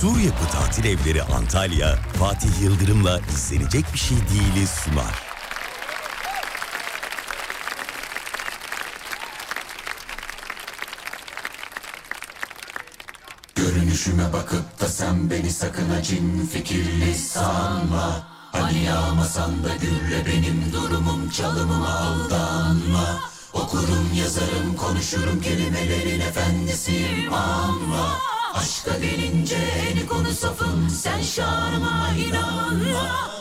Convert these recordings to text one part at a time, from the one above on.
Sur Yapı Tatil Evleri Antalya, Fatih Yıldırım'la izlenecek bir şey değiliz sunar. Görünüşüme bakıp da sen beni sakın acın fikirli sanma. Hani yağmasan da gülle benim durumum çalımıma aldanma. Okurum yazarım konuşurum kelimelerin efendisiyim ama Aşka gelince en konu safım sen şanıma inanma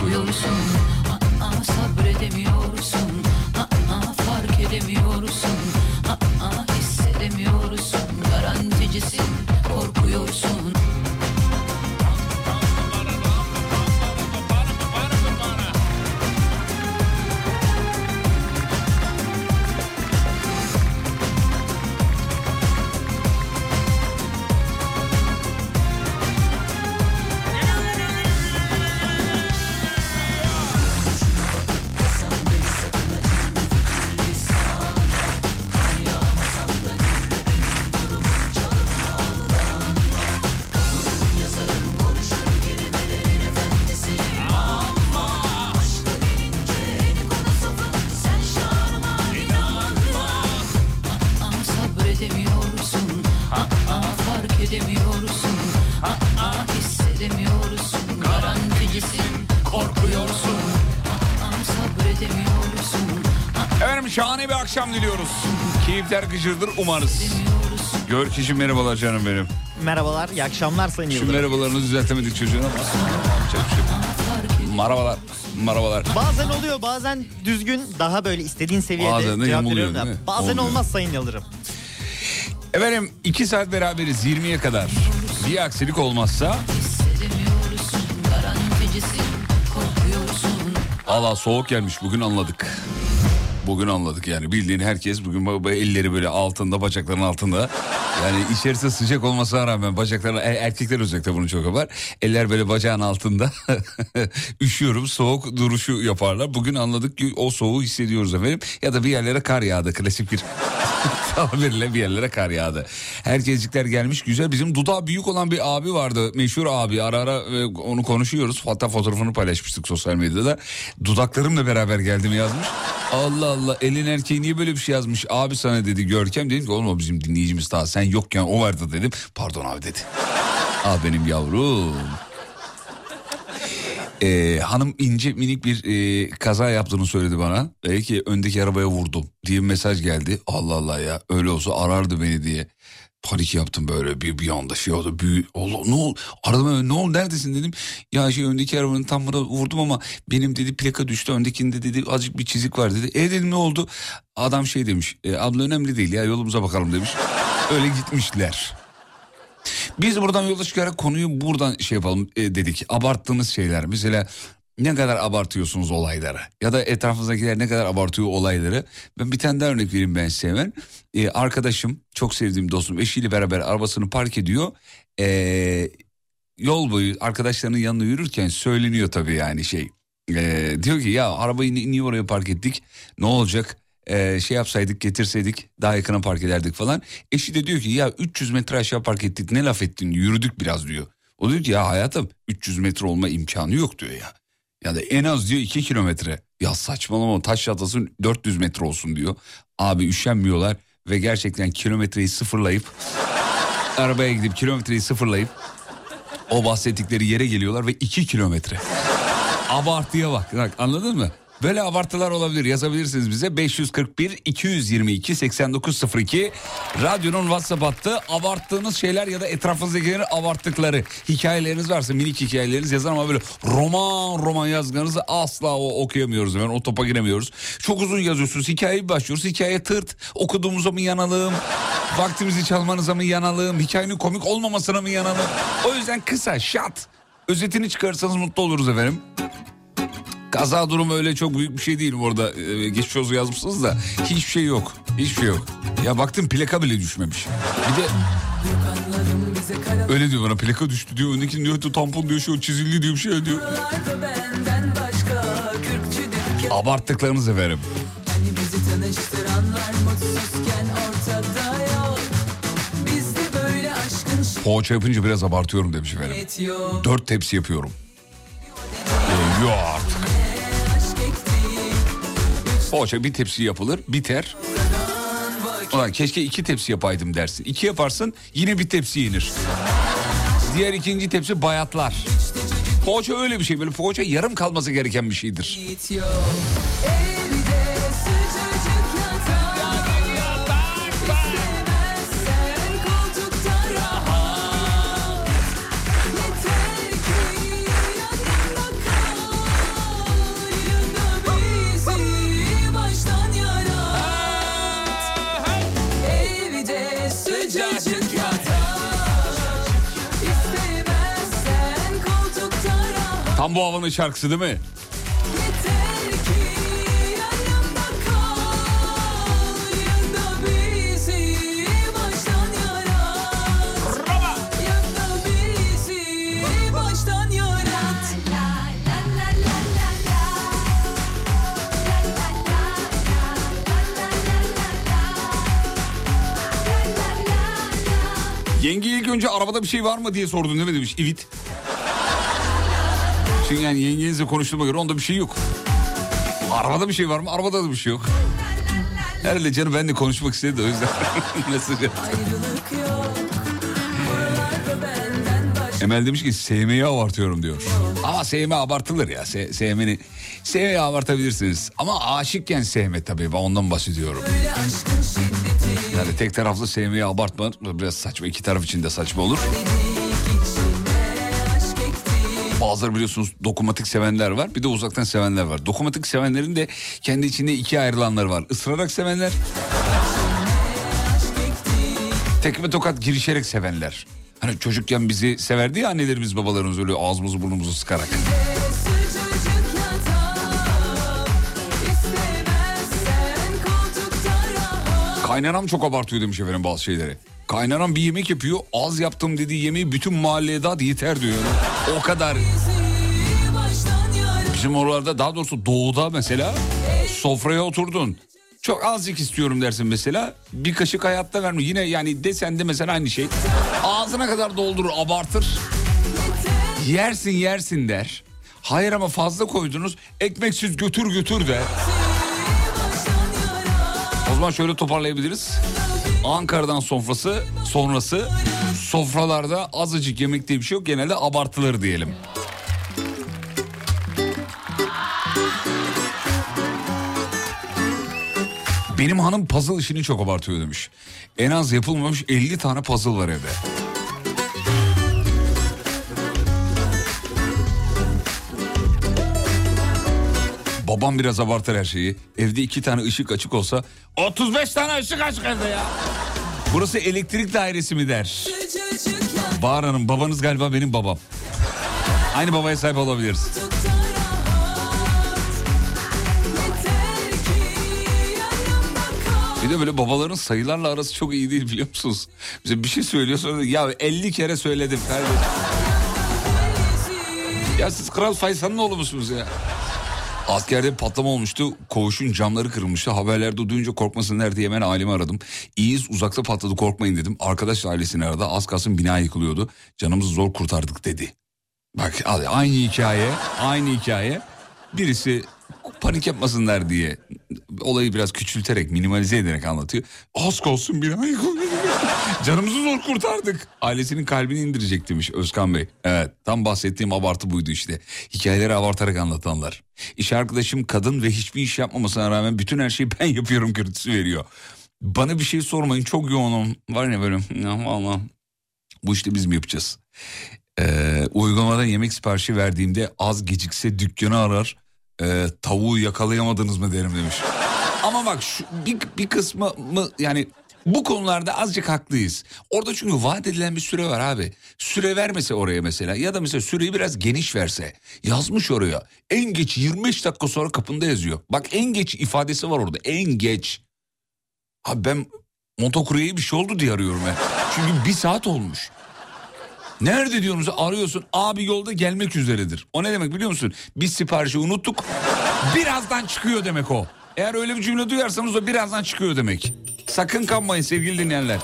korkuyorsun Aa, sabredemiyorsun. Aa, fark edemiyorsun. Aa, hissedemiyorsun. Garanticisin Keyifler gıcırdır umarız. Görkişim merhabalar canım benim. Merhabalar, iyi akşamlar Sayın Şu Yıldırım. merhabalarını düzeltemedik çocuğuna. Yapacak bir şey. Merhabalar. Merhabalar. Bazen oluyor, bazen düzgün, daha böyle istediğin seviyede Bazen cevap veriyorum da. Bazen Olmuyor. olmaz Sayın Yıldırım. Efendim iki saat beraberiz 20'ye kadar. Bir aksilik olmazsa Allah soğuk gelmiş bugün anladık. Bugün anladık yani bildiğin herkes bugün elleri böyle altında bacakların altında. Yani içerisi sıcak olmasına rağmen bacakların e- erkekler özellikle bunu çok yapar. Eller böyle bacağın altında üşüyorum soğuk duruşu yaparlar. Bugün anladık ki o soğuğu hissediyoruz efendim. Ya da bir yerlere kar yağdı klasik bir tabirle bir yerlere kar yağdı. Herkeslikler gelmiş güzel. Bizim dudağı büyük olan bir abi vardı. Meşhur abi ara ara e, onu konuşuyoruz. Hatta fotoğrafını paylaşmıştık sosyal medyada. Dudaklarımla beraber geldim yazmış. Allah Allah elin erkeği niye böyle bir şey yazmış? Abi sana dedi Görkem. Dedim ki oğlum bizim dinleyicimiz daha sen yokken o vardı dedim. Pardon abi dedi. Al benim yavrum. Ee, hanım ince minik bir e, kaza yaptığını söyledi bana. Dedi ki öndeki arabaya vurdum diye bir mesaj geldi. Allah Allah ya öyle olsa arardı beni diye. Panik yaptım böyle bir, bir anda şey oldu. Büyü, Allah, ne oldu? Aradım hemen ne oldu neredesin dedim. Ya şey öndeki arabanın tam buna vurdum ama benim dedi plaka düştü. Öndekinde dedi azıcık bir çizik var dedi. E dedim ne oldu? Adam şey demiş. E, abla önemli değil ya yolumuza bakalım demiş. Öyle gitmişler. Biz buradan yola çıkarak konuyu buradan şey yapalım e, dedik. Abarttığınız şeyler mesela ne kadar abartıyorsunuz olayları ya da etrafınızdakiler ne kadar abartıyor olayları. Ben bir tane daha örnek vereyim ben size hemen. E, arkadaşım çok sevdiğim dostum eşiyle beraber arabasını park ediyor. E, yol boyu arkadaşlarının yanına yürürken söyleniyor tabii yani şey. E, diyor ki ya arabayı ni- niye oraya park ettik ne olacak? Ee, şey yapsaydık getirseydik daha yakına park ederdik falan. Eşi de diyor ki ya 300 metre aşağı park ettik ne laf ettin yürüdük biraz diyor. O diyor ki ya hayatım 300 metre olma imkanı yok diyor ya. Ya da en az diyor 2 kilometre. Ya saçmalama taş çatlasın 400 metre olsun diyor. Abi üşenmiyorlar ve gerçekten kilometreyi sıfırlayıp arabaya gidip kilometreyi sıfırlayıp o bahsettikleri yere geliyorlar ve 2 kilometre. Abartıya bak. bak anladın mı? Böyle abartılar olabilir. Yazabilirsiniz bize. 541 222 8902 radyonun WhatsApp hattı. Abarttığınız şeyler ya da etrafınızdakilerin abarttıkları hikayeleriniz varsa minik hikayeleriniz yazar ama böyle roman roman yazganızı asla o okuyamıyoruz. Hemen o topa giremiyoruz. Çok uzun yazıyorsunuz. Hikayeyi başlıyoruz. Hikaye tırt. Okuduğumuza mı yanalım? Vaktimizi çalmanıza mı yanalım? Hikayenin komik olmamasına mı yanalım? O yüzden kısa şat özetini çıkarırsanız mutlu oluruz efendim. Kaza durumu öyle çok büyük bir şey değil bu arada. Ee, geçmiş olsun yazmışsınız da hiçbir şey yok. Hiçbir şey yok. Ya baktım plaka bile düşmemiş. Bir de öyle diyor bana plaka düştü diyor. Öndeki diyor tampon diyor şu çizildi diyor bir şey diyor. Abarttıklarınız efendim. Hani bizi tanıştıranlar mutsuzken ortada yok Bizde böyle aşkın Poğaça yapınca biraz abartıyorum demiş efendim. Dört tepsi yapıyorum. Ee, yok artık. Poğaça bir tepsi yapılır biter. Ulan keşke iki tepsi yapaydım dersin. İki yaparsın yine bir tepsi yenir. Diğer ikinci tepsi bayatlar. Poğaça öyle bir şey. Böyle poğaça yarım kalması gereken bir şeydir. Tam bu havanın şarkısı değil mi? Yenge ilk önce arabada bir şey var mı diye sordun değil mi demiş. Evet. Çünkü yani yengenizle konuştuğuma göre onda bir şey yok. Arabada bir şey var mı? Arabada da bir şey yok. Herhalde canım ben de konuşmak istedi o yüzden mesaj Emel demiş ki sevmeyi abartıyorum diyor. Ama sevme abartılır ya. Se sevmeni, sevmeyi abartabilirsiniz. Ama aşıkken sevme tabii ben ondan bahsediyorum. Yani tek taraflı sevmeyi abartma biraz saçma. iki taraf için de saçma olur. Bazıları biliyorsunuz dokunmatik sevenler var bir de uzaktan sevenler var. Dokunmatik sevenlerin de kendi içinde ikiye ayrılanları var. Isırarak sevenler. Tekme tokat girişerek sevenler. Hani çocukken bizi severdi ya annelerimiz babalarımız öyle ağzımızı burnumuzu sıkarak. Kaynanam çok abartıyor demiş efendim bazı şeyleri. Kaynanam bir yemek yapıyor az yaptım dediği yemeği bütün mahalleye dağıt yeter diyor. O kadar. Bizim oralarda daha doğrusu doğuda mesela sofraya oturdun. Çok azıcık istiyorum dersin mesela. Bir kaşık hayatta verme. Yine yani desen de mesela aynı şey. Ağzına kadar doldurur abartır. Yersin yersin der. Hayır ama fazla koydunuz. Ekmeksiz götür götür der. O zaman şöyle toparlayabiliriz. Ankara'dan sofrası sonrası sofralarda azıcık yemek diye bir şey yok. Genelde abartılır diyelim. Benim hanım puzzle işini çok abartıyor demiş. En az yapılmamış 50 tane puzzle var evde. Babam biraz abartır her şeyi. Evde iki tane ışık açık olsa 35 tane ışık açık evde ya. Burası elektrik dairesi mi der. Bahar Hanım babanız galiba benim babam. Aynı babaya sahip olabiliriz. Bir de böyle babaların sayılarla arası çok iyi değil biliyor musunuz? Bize bir şey söylüyor sonra ya 50 kere söyledim kardeşim. Ya siz Kral Faysal'ın oğlu musunuz ya? Askerde patlama olmuştu. Koğuşun camları kırılmıştı. Haberlerde duyunca korkmasınlar diye hemen ailemi aradım. İyiyiz uzakta patladı korkmayın dedim. Arkadaş ailesini aradı. Az kalsın bina yıkılıyordu. Canımızı zor kurtardık dedi. Bak aynı hikaye. Aynı hikaye. Birisi panik yapmasınlar diye olayı biraz küçülterek minimalize ederek anlatıyor. Az kalsın bina yıkılıyordu. Canımızı zor kurtardık. Ailesinin kalbini indirecek demiş Özkan Bey. Evet tam bahsettiğim abartı buydu işte. Hikayeleri abartarak anlatanlar. İş arkadaşım kadın ve hiçbir iş yapmamasına rağmen bütün her şeyi ben yapıyorum görüntüsü veriyor. Bana bir şey sormayın çok yoğunum. Var ya böyle ya valla bu işte biz mi yapacağız? Ee, uygulamadan yemek siparişi verdiğimde az gecikse dükkanı arar. Ee, tavuğu yakalayamadınız mı derim demiş. Ama bak şu bir, bir kısmı mı yani bu konularda azıcık haklıyız. Orada çünkü vaat edilen bir süre var abi. Süre vermese oraya mesela ya da mesela süreyi biraz geniş verse. Yazmış oraya en geç 25 dakika sonra kapında yazıyor. Bak en geç ifadesi var orada en geç. Abi ben motokuryeye bir şey oldu diye arıyorum ya. Çünkü bir saat olmuş. Nerede diyorsunuz arıyorsun abi yolda gelmek üzeredir. O ne demek biliyor musun? Biz siparişi unuttuk birazdan çıkıyor demek o. Eğer öyle bir cümle duyarsanız o birazdan çıkıyor demek. Sakın kanmayın sevgili dinleyenler.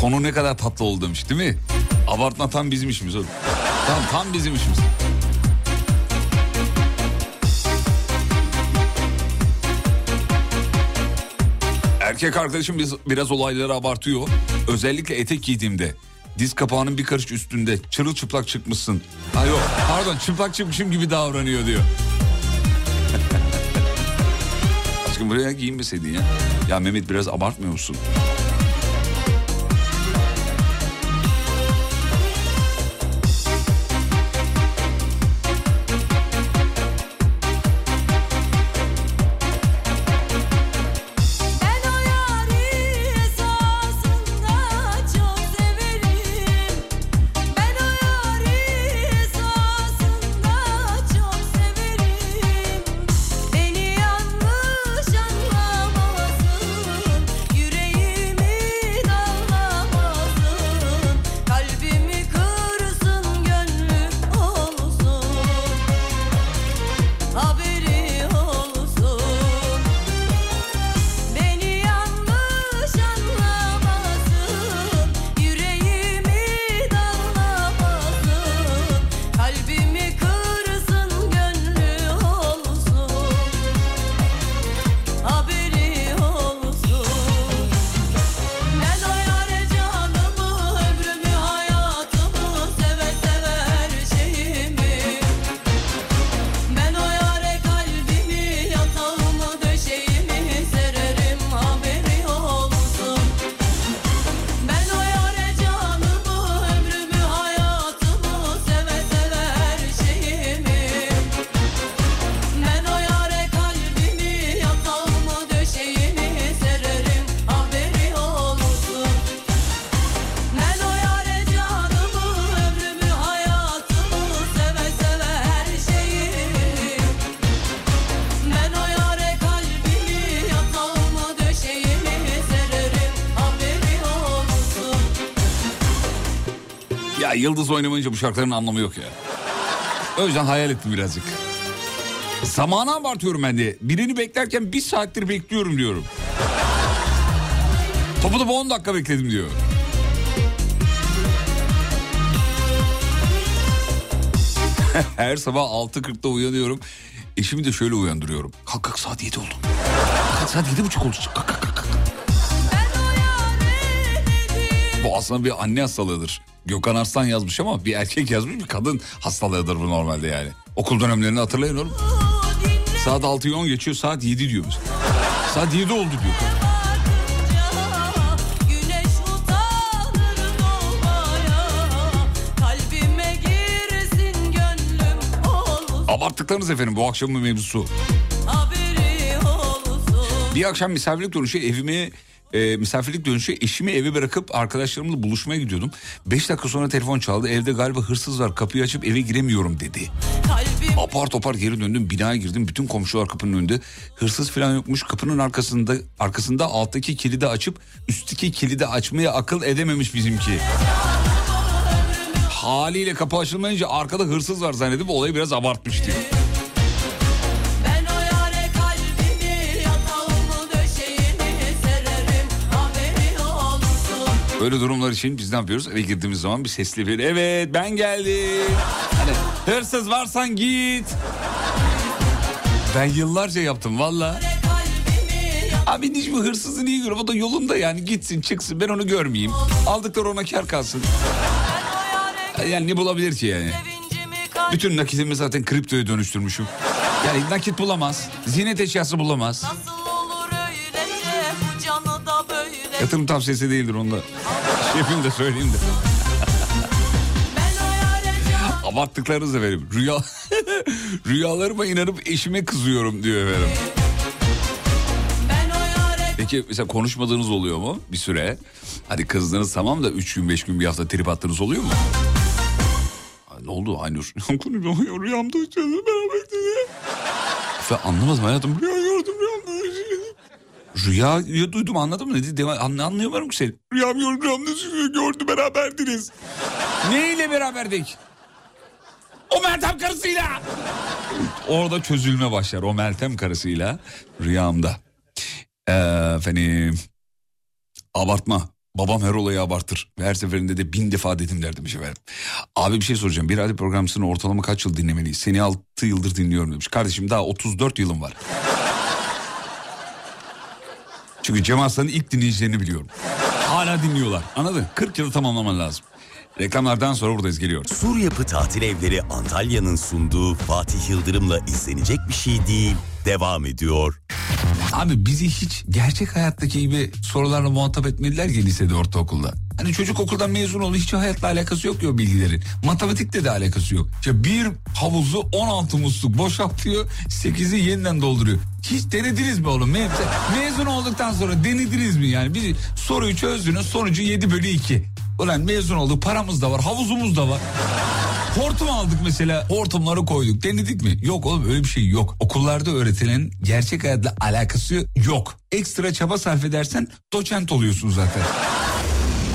Konu ne kadar tatlı oldu demiş değil mi? Abartma tam bizim işimiz oğlum. Tam, tam bizim işimiz. Erkek arkadaşım biz, biraz olayları abartıyor. Özellikle etek giydiğimde. Diz kapağının bir karış üstünde çırılçıplak çıkmışsın. Ha yok pardon çıplak çıkmışım gibi davranıyor diyor. Aşkım buraya giyinmeseydin ya. Ya Mehmet biraz abartmıyor musun? Yıldız oynamayınca bu şarkıların anlamı yok ya. O yüzden hayal ettim birazcık. Zamanı abartıyorum ben de. Birini beklerken bir saattir bekliyorum diyorum. Topu topu 10 dakika bekledim diyor. Her sabah 6.40'da uyanıyorum. Eşimi de şöyle uyandırıyorum. Kalk kalk saat 7 oldu. Kalk saat 7.30 oldu. Kalk kalk kalk. Bu aslında bir anne hastalığıdır. Gökhan Arslan yazmış ama bir erkek yazmış bir kadın hastalığıdır bu normalde yani. Okul dönemlerini hatırlayın oğlum. Saat 6'yı 10 geçiyor saat 7 diyor mesela. Saat 7 oldu diyor. Abarttıklarınız efendim bu akşamın mevzusu. Bir akşam misafirlik dönüşü evimi e, misafirlik dönüşü eşimi eve bırakıp arkadaşlarımla buluşmaya gidiyordum. 5 dakika sonra telefon çaldı. Evde galiba hırsız var. Kapıyı açıp eve giremiyorum dedi. Kalbim Apar topar geri döndüm. Binaya girdim. Bütün komşular kapının önünde. Hırsız falan yokmuş. Kapının arkasında arkasında alttaki kilidi açıp üstteki kilidi açmaya akıl edememiş bizimki. Haliyle kapı açılmayınca arkada hırsız var zannedip olayı biraz abartmış diyor. Böyle durumlar için biz ne yapıyoruz? Eve girdiğimiz zaman bir sesli bir evet ben geldim. Hani hırsız varsan git. Ben yıllarca yaptım valla. Abi hiç mi hırsızı niye görüyorum? O da yolunda yani gitsin çıksın ben onu görmeyeyim. Aldıkları ona kar kalsın. Yani ne bulabilir ki yani? Bütün nakitimi zaten kriptoya dönüştürmüşüm. Yani nakit bulamaz. Ziynet eşyası bulamaz. Böyle Yatırım tavsiyesi değildir onda. Şefim de söyleyeyim de. Abarttıklarınız efendim. Rüya... Rüyalarıma inanıp eşime kızıyorum diyor efendim. Peki mesela konuşmadığınız oluyor mu bir süre? Hadi kızdınız tamam da 3 gün 5 gün bir hafta trip attığınız oluyor mu? Ne oldu Aynur? Konuşmuyor rüyamda uçuyordum beraber dedi. Ve anlamadım hayatım rüya. Rüya ya duydum anladım mı? Dedi, anla, anlayamıyorum ki seni. Rüyam gördüm rüyamda gördü beraberdiniz. Neyle beraberdik? O Meltem karısıyla. Orada çözülme başlar o Meltem karısıyla rüyamda. Ee, efendim abartma. Babam her olayı abartır. Ve her seferinde de bin defa dedim derdim efendim. Abi bir şey soracağım. Bir radyo programcısını ortalama kaç yıl dinlemeliyiz? Seni 6 yıldır dinliyorum demiş. Kardeşim daha 34 yılım var. Çünkü Cem Arslan'ın ilk dinleyicilerini biliyorum. Hala dinliyorlar. Anladın? 40 yılı tamamlaman lazım. Reklamlardan sonra buradayız geliyor. Sur Yapı Tatil Evleri Antalya'nın sunduğu Fatih Yıldırım'la izlenecek bir şey değil devam ediyor. Abi bizi hiç gerçek hayattaki gibi sorularla muhatap etmediler ki lisede ortaokulda. Hani çocuk okuldan mezun oldu hiç hayatla alakası yok ya o bilgilerin. Matematikle de alakası yok. İşte bir havuzu 16 musluk boşaltıyor 8'i yeniden dolduruyor. Hiç denediniz mi oğlum? Me- Mezun olduktan sonra denediniz mi yani? Bir soruyu çözdünüz sonucu 7 bölü 2. Ulan mezun olduk paramız da var havuzumuz da var. Hortum aldık mesela hortumları koyduk denedik mi? Yok oğlum öyle bir şey yok. Okullarda öğretilen gerçek hayatla alakası yok. Ekstra çaba sarf edersen doçent oluyorsun zaten.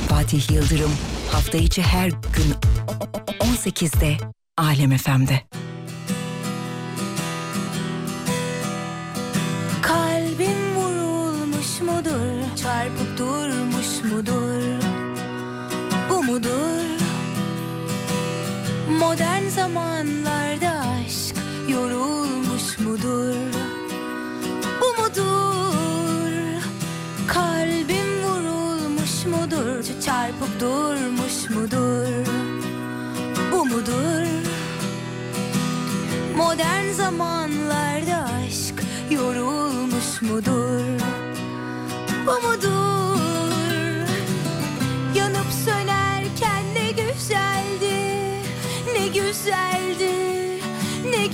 Fatih Yıldırım hafta içi her gün 18'de Alem FM'de. Mudur? Modern zamanlarda aşk yorulmuş mudur? Bu mudur? Kalbim vurulmuş mudur? Çarpıp durmuş mudur? Bu mudur? Modern zamanlarda aşk yorulmuş mudur? Bu mudur?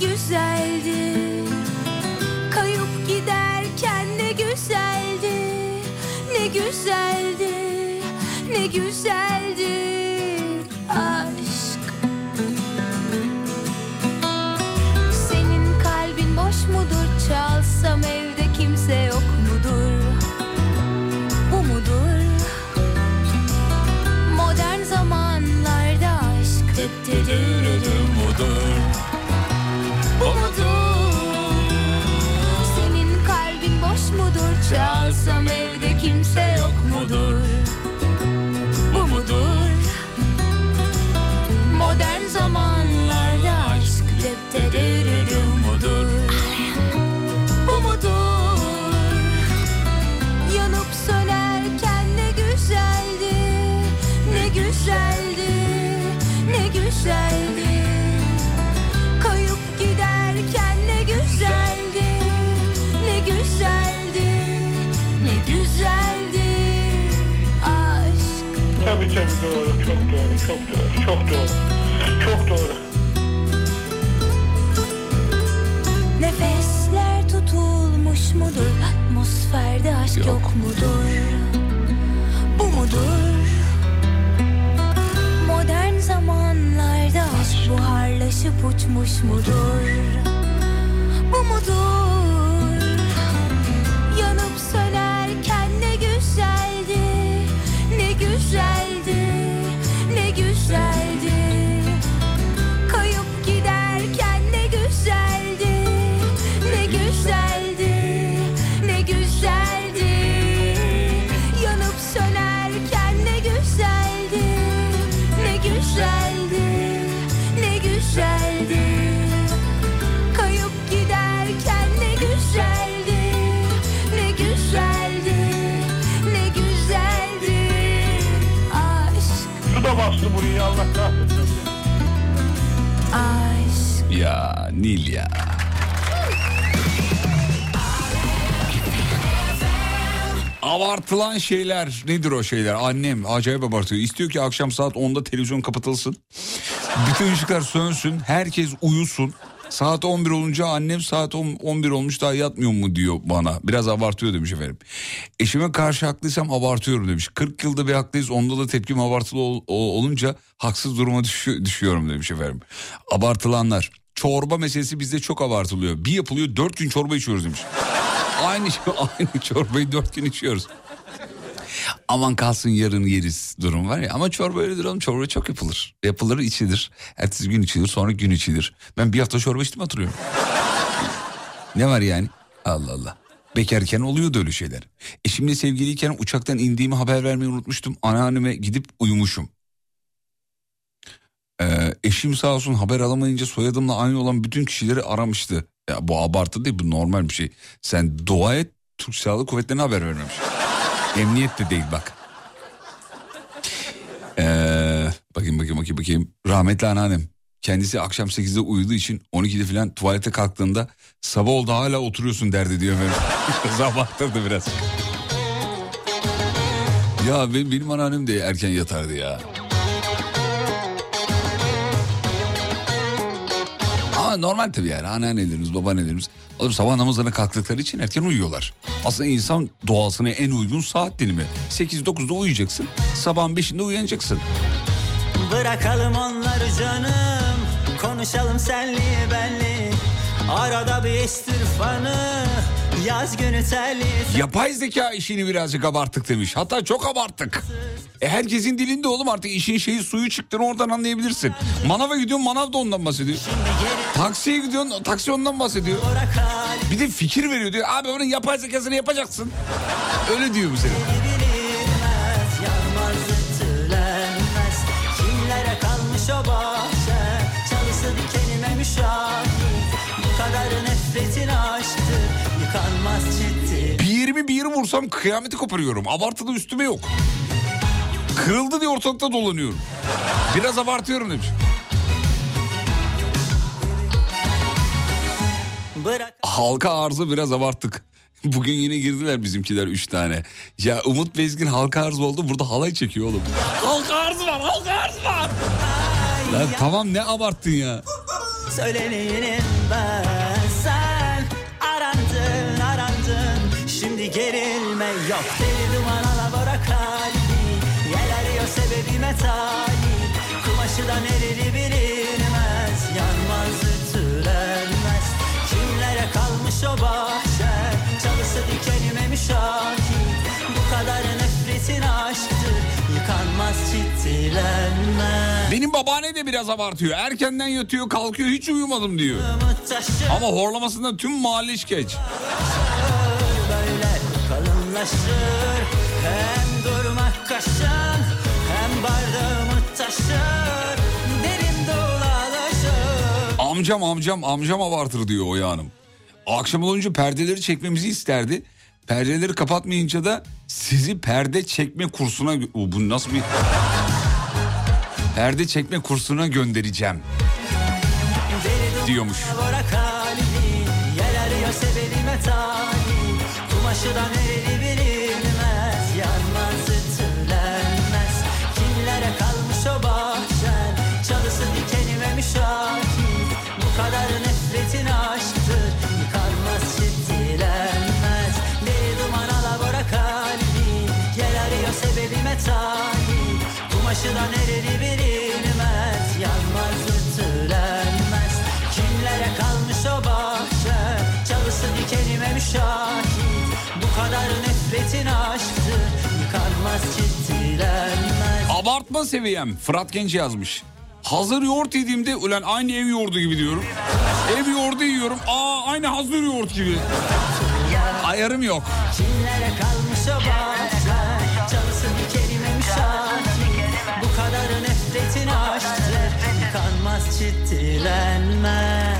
Güzeldi. Kayıp giderken ne güzeldi, ne güzeldi, ne güzeldi. Aşk senin kalbin boş mudur? Çalsam evde kimse yok mudur? Bu mudur? Modern zamanlarda aşk mudur? Mudur? Tabii doğru, çok doğru, çok doğru, çok doğru. Çok doğru. Nefesler tutulmuş mudur? Atmosferde aşk yok, mudur? Bu mudur? Modern zamanlarda aşk buharlaşıp uçmuş mudur? Bu mudur? Yanıp sönerken ne güzeldi, ne güzeldi, Bastı buraya Allah kahretsin. aşk. Ya Nil ya. Abartılan şeyler nedir o şeyler? Annem acayip abartıyor. İstiyor ki akşam saat 10'da televizyon kapatılsın. Bütün ışıklar sönsün. Herkes uyusun. Saat 11 olunca annem saat 10 11 olmuş daha yatmıyor mu diyor bana. Biraz abartıyor demiş efendim. Eşime karşı haklıysam abartıyorum demiş. 40 yılda bir haklıyız onda da tepkim abartılı ol- olunca haksız duruma düşü- düşüyorum demiş efendim. Abartılanlar. Çorba meselesi bizde çok abartılıyor. Bir yapılıyor 4 gün çorba içiyoruz demiş. Aynı, aynı çorbayı 4 gün içiyoruz. Aman kalsın yarın yeriz durum var ya. Ama çorba öyledir oğlum çorba çok yapılır. Yapılır içilir. Ertesi gün içilir sonra gün içilir. Ben bir hafta çorba içtim hatırlıyorum. ne var yani? Allah Allah. Bekarken oluyordu öyle şeyler. Eşimle sevgiliyken uçaktan indiğimi haber vermeyi unutmuştum. Anneanneme gidip uyumuşum. Ee, eşim sağ olsun haber alamayınca soyadımla aynı olan bütün kişileri aramıştı. Ya bu abartı değil bu normal bir şey. Sen dua et Türk Silahlı Kuvvetleri'ne haber vermemiş. Emniyet de değil bak. Ee, bakayım bakayım bakayım bakayım. Rahmetli anneannem. Kendisi akşam 8'de uyuduğu için 12'de falan tuvalete kalktığında sabah oldu hala oturuyorsun derdi diyor efendim. Sabahtırdı biraz. Ya benim, benim anneannem de erken yatardı ya. Normal tabii yani anneannelerimiz babaannelerimiz oğlum sabah namazlarına kalktıkları için erken uyuyorlar. Aslında insan doğasına en uygun saat dilimi. 8-9'da uyuyacaksın sabahın 5'inde uyanacaksın. Bırakalım onları canım Konuşalım senli benli Arada bir istirfanı Yaz günü telli Yapay zeka işini birazcık abarttık demiş. Hatta çok abarttık. E herkesin dilinde oğlum artık işin şeyi suyu çıktığını oradan anlayabilirsin. Manava gidiyorsun manav da ondan bahsediyor. Taksiye gidiyorsun taksi ondan bahsediyor. Bir de fikir veriyor diyor. Abi onun yapay zekasını yapacaksın. Öyle diyor ütülenmez Kimlere kalmış o bahçe Çalısı dikenime müşahit Bu kadar ciddi Bir yeri vursam kıyameti koparıyorum. Abartılı üstüme yok. Kırıldı diye ortalıkta dolanıyorum. Biraz abartıyorum demiş. Bırak Halka arzı biraz abarttık. Bugün yine girdiler bizimkiler üç tane. Ya Umut Bezgin halka arz oldu burada halay çekiyor oğlum. Halka arzı var halka arzı var. Lan tamam ne abarttın ya. Söyleneyim ben Kumaşı da nereli bilinmez. Yanmaz ütülenmez. Kimlere kalmış o bahçe Çalısı dikenime müşahit. Bu kadar nefretin aşktır Yıkanmaz ciddilenmez Benim babaanne de biraz abartıyor. Erkenden yatıyor kalkıyor hiç uyumadım diyor. Ama horlamasından tüm mahalle şikayetçi. böyle kalınlaşır. Hem durmak kaşın hem bardağımı taşır Amcam amcam amcam abartır diyor Oya Hanım. Akşam olunca perdeleri çekmemizi isterdi. Perdeleri kapatmayınca da sizi perde çekme kursuna... O, Bu nasıl bir... Perde çekme kursuna göndereceğim diyormuş. Kalbi sebebime talip Kumaşı da nereli bilinmez Karşıdan ereni bilinmez Yanmaz ütülenmez Kimlere kalmış o bahçe Çalısı dikenime müşahit Bu kadar nefretin aşktı Yıkanmaz çitilenmez Abartma seviyem Fırat Genç yazmış Hazır yoğurt yediğimde ulan aynı ev yoğurdu gibi diyorum. Ev yoğurdu yiyorum. Aa aynı hazır yoğurt gibi. Ayarım yok. Kimlere kalmış o bahçe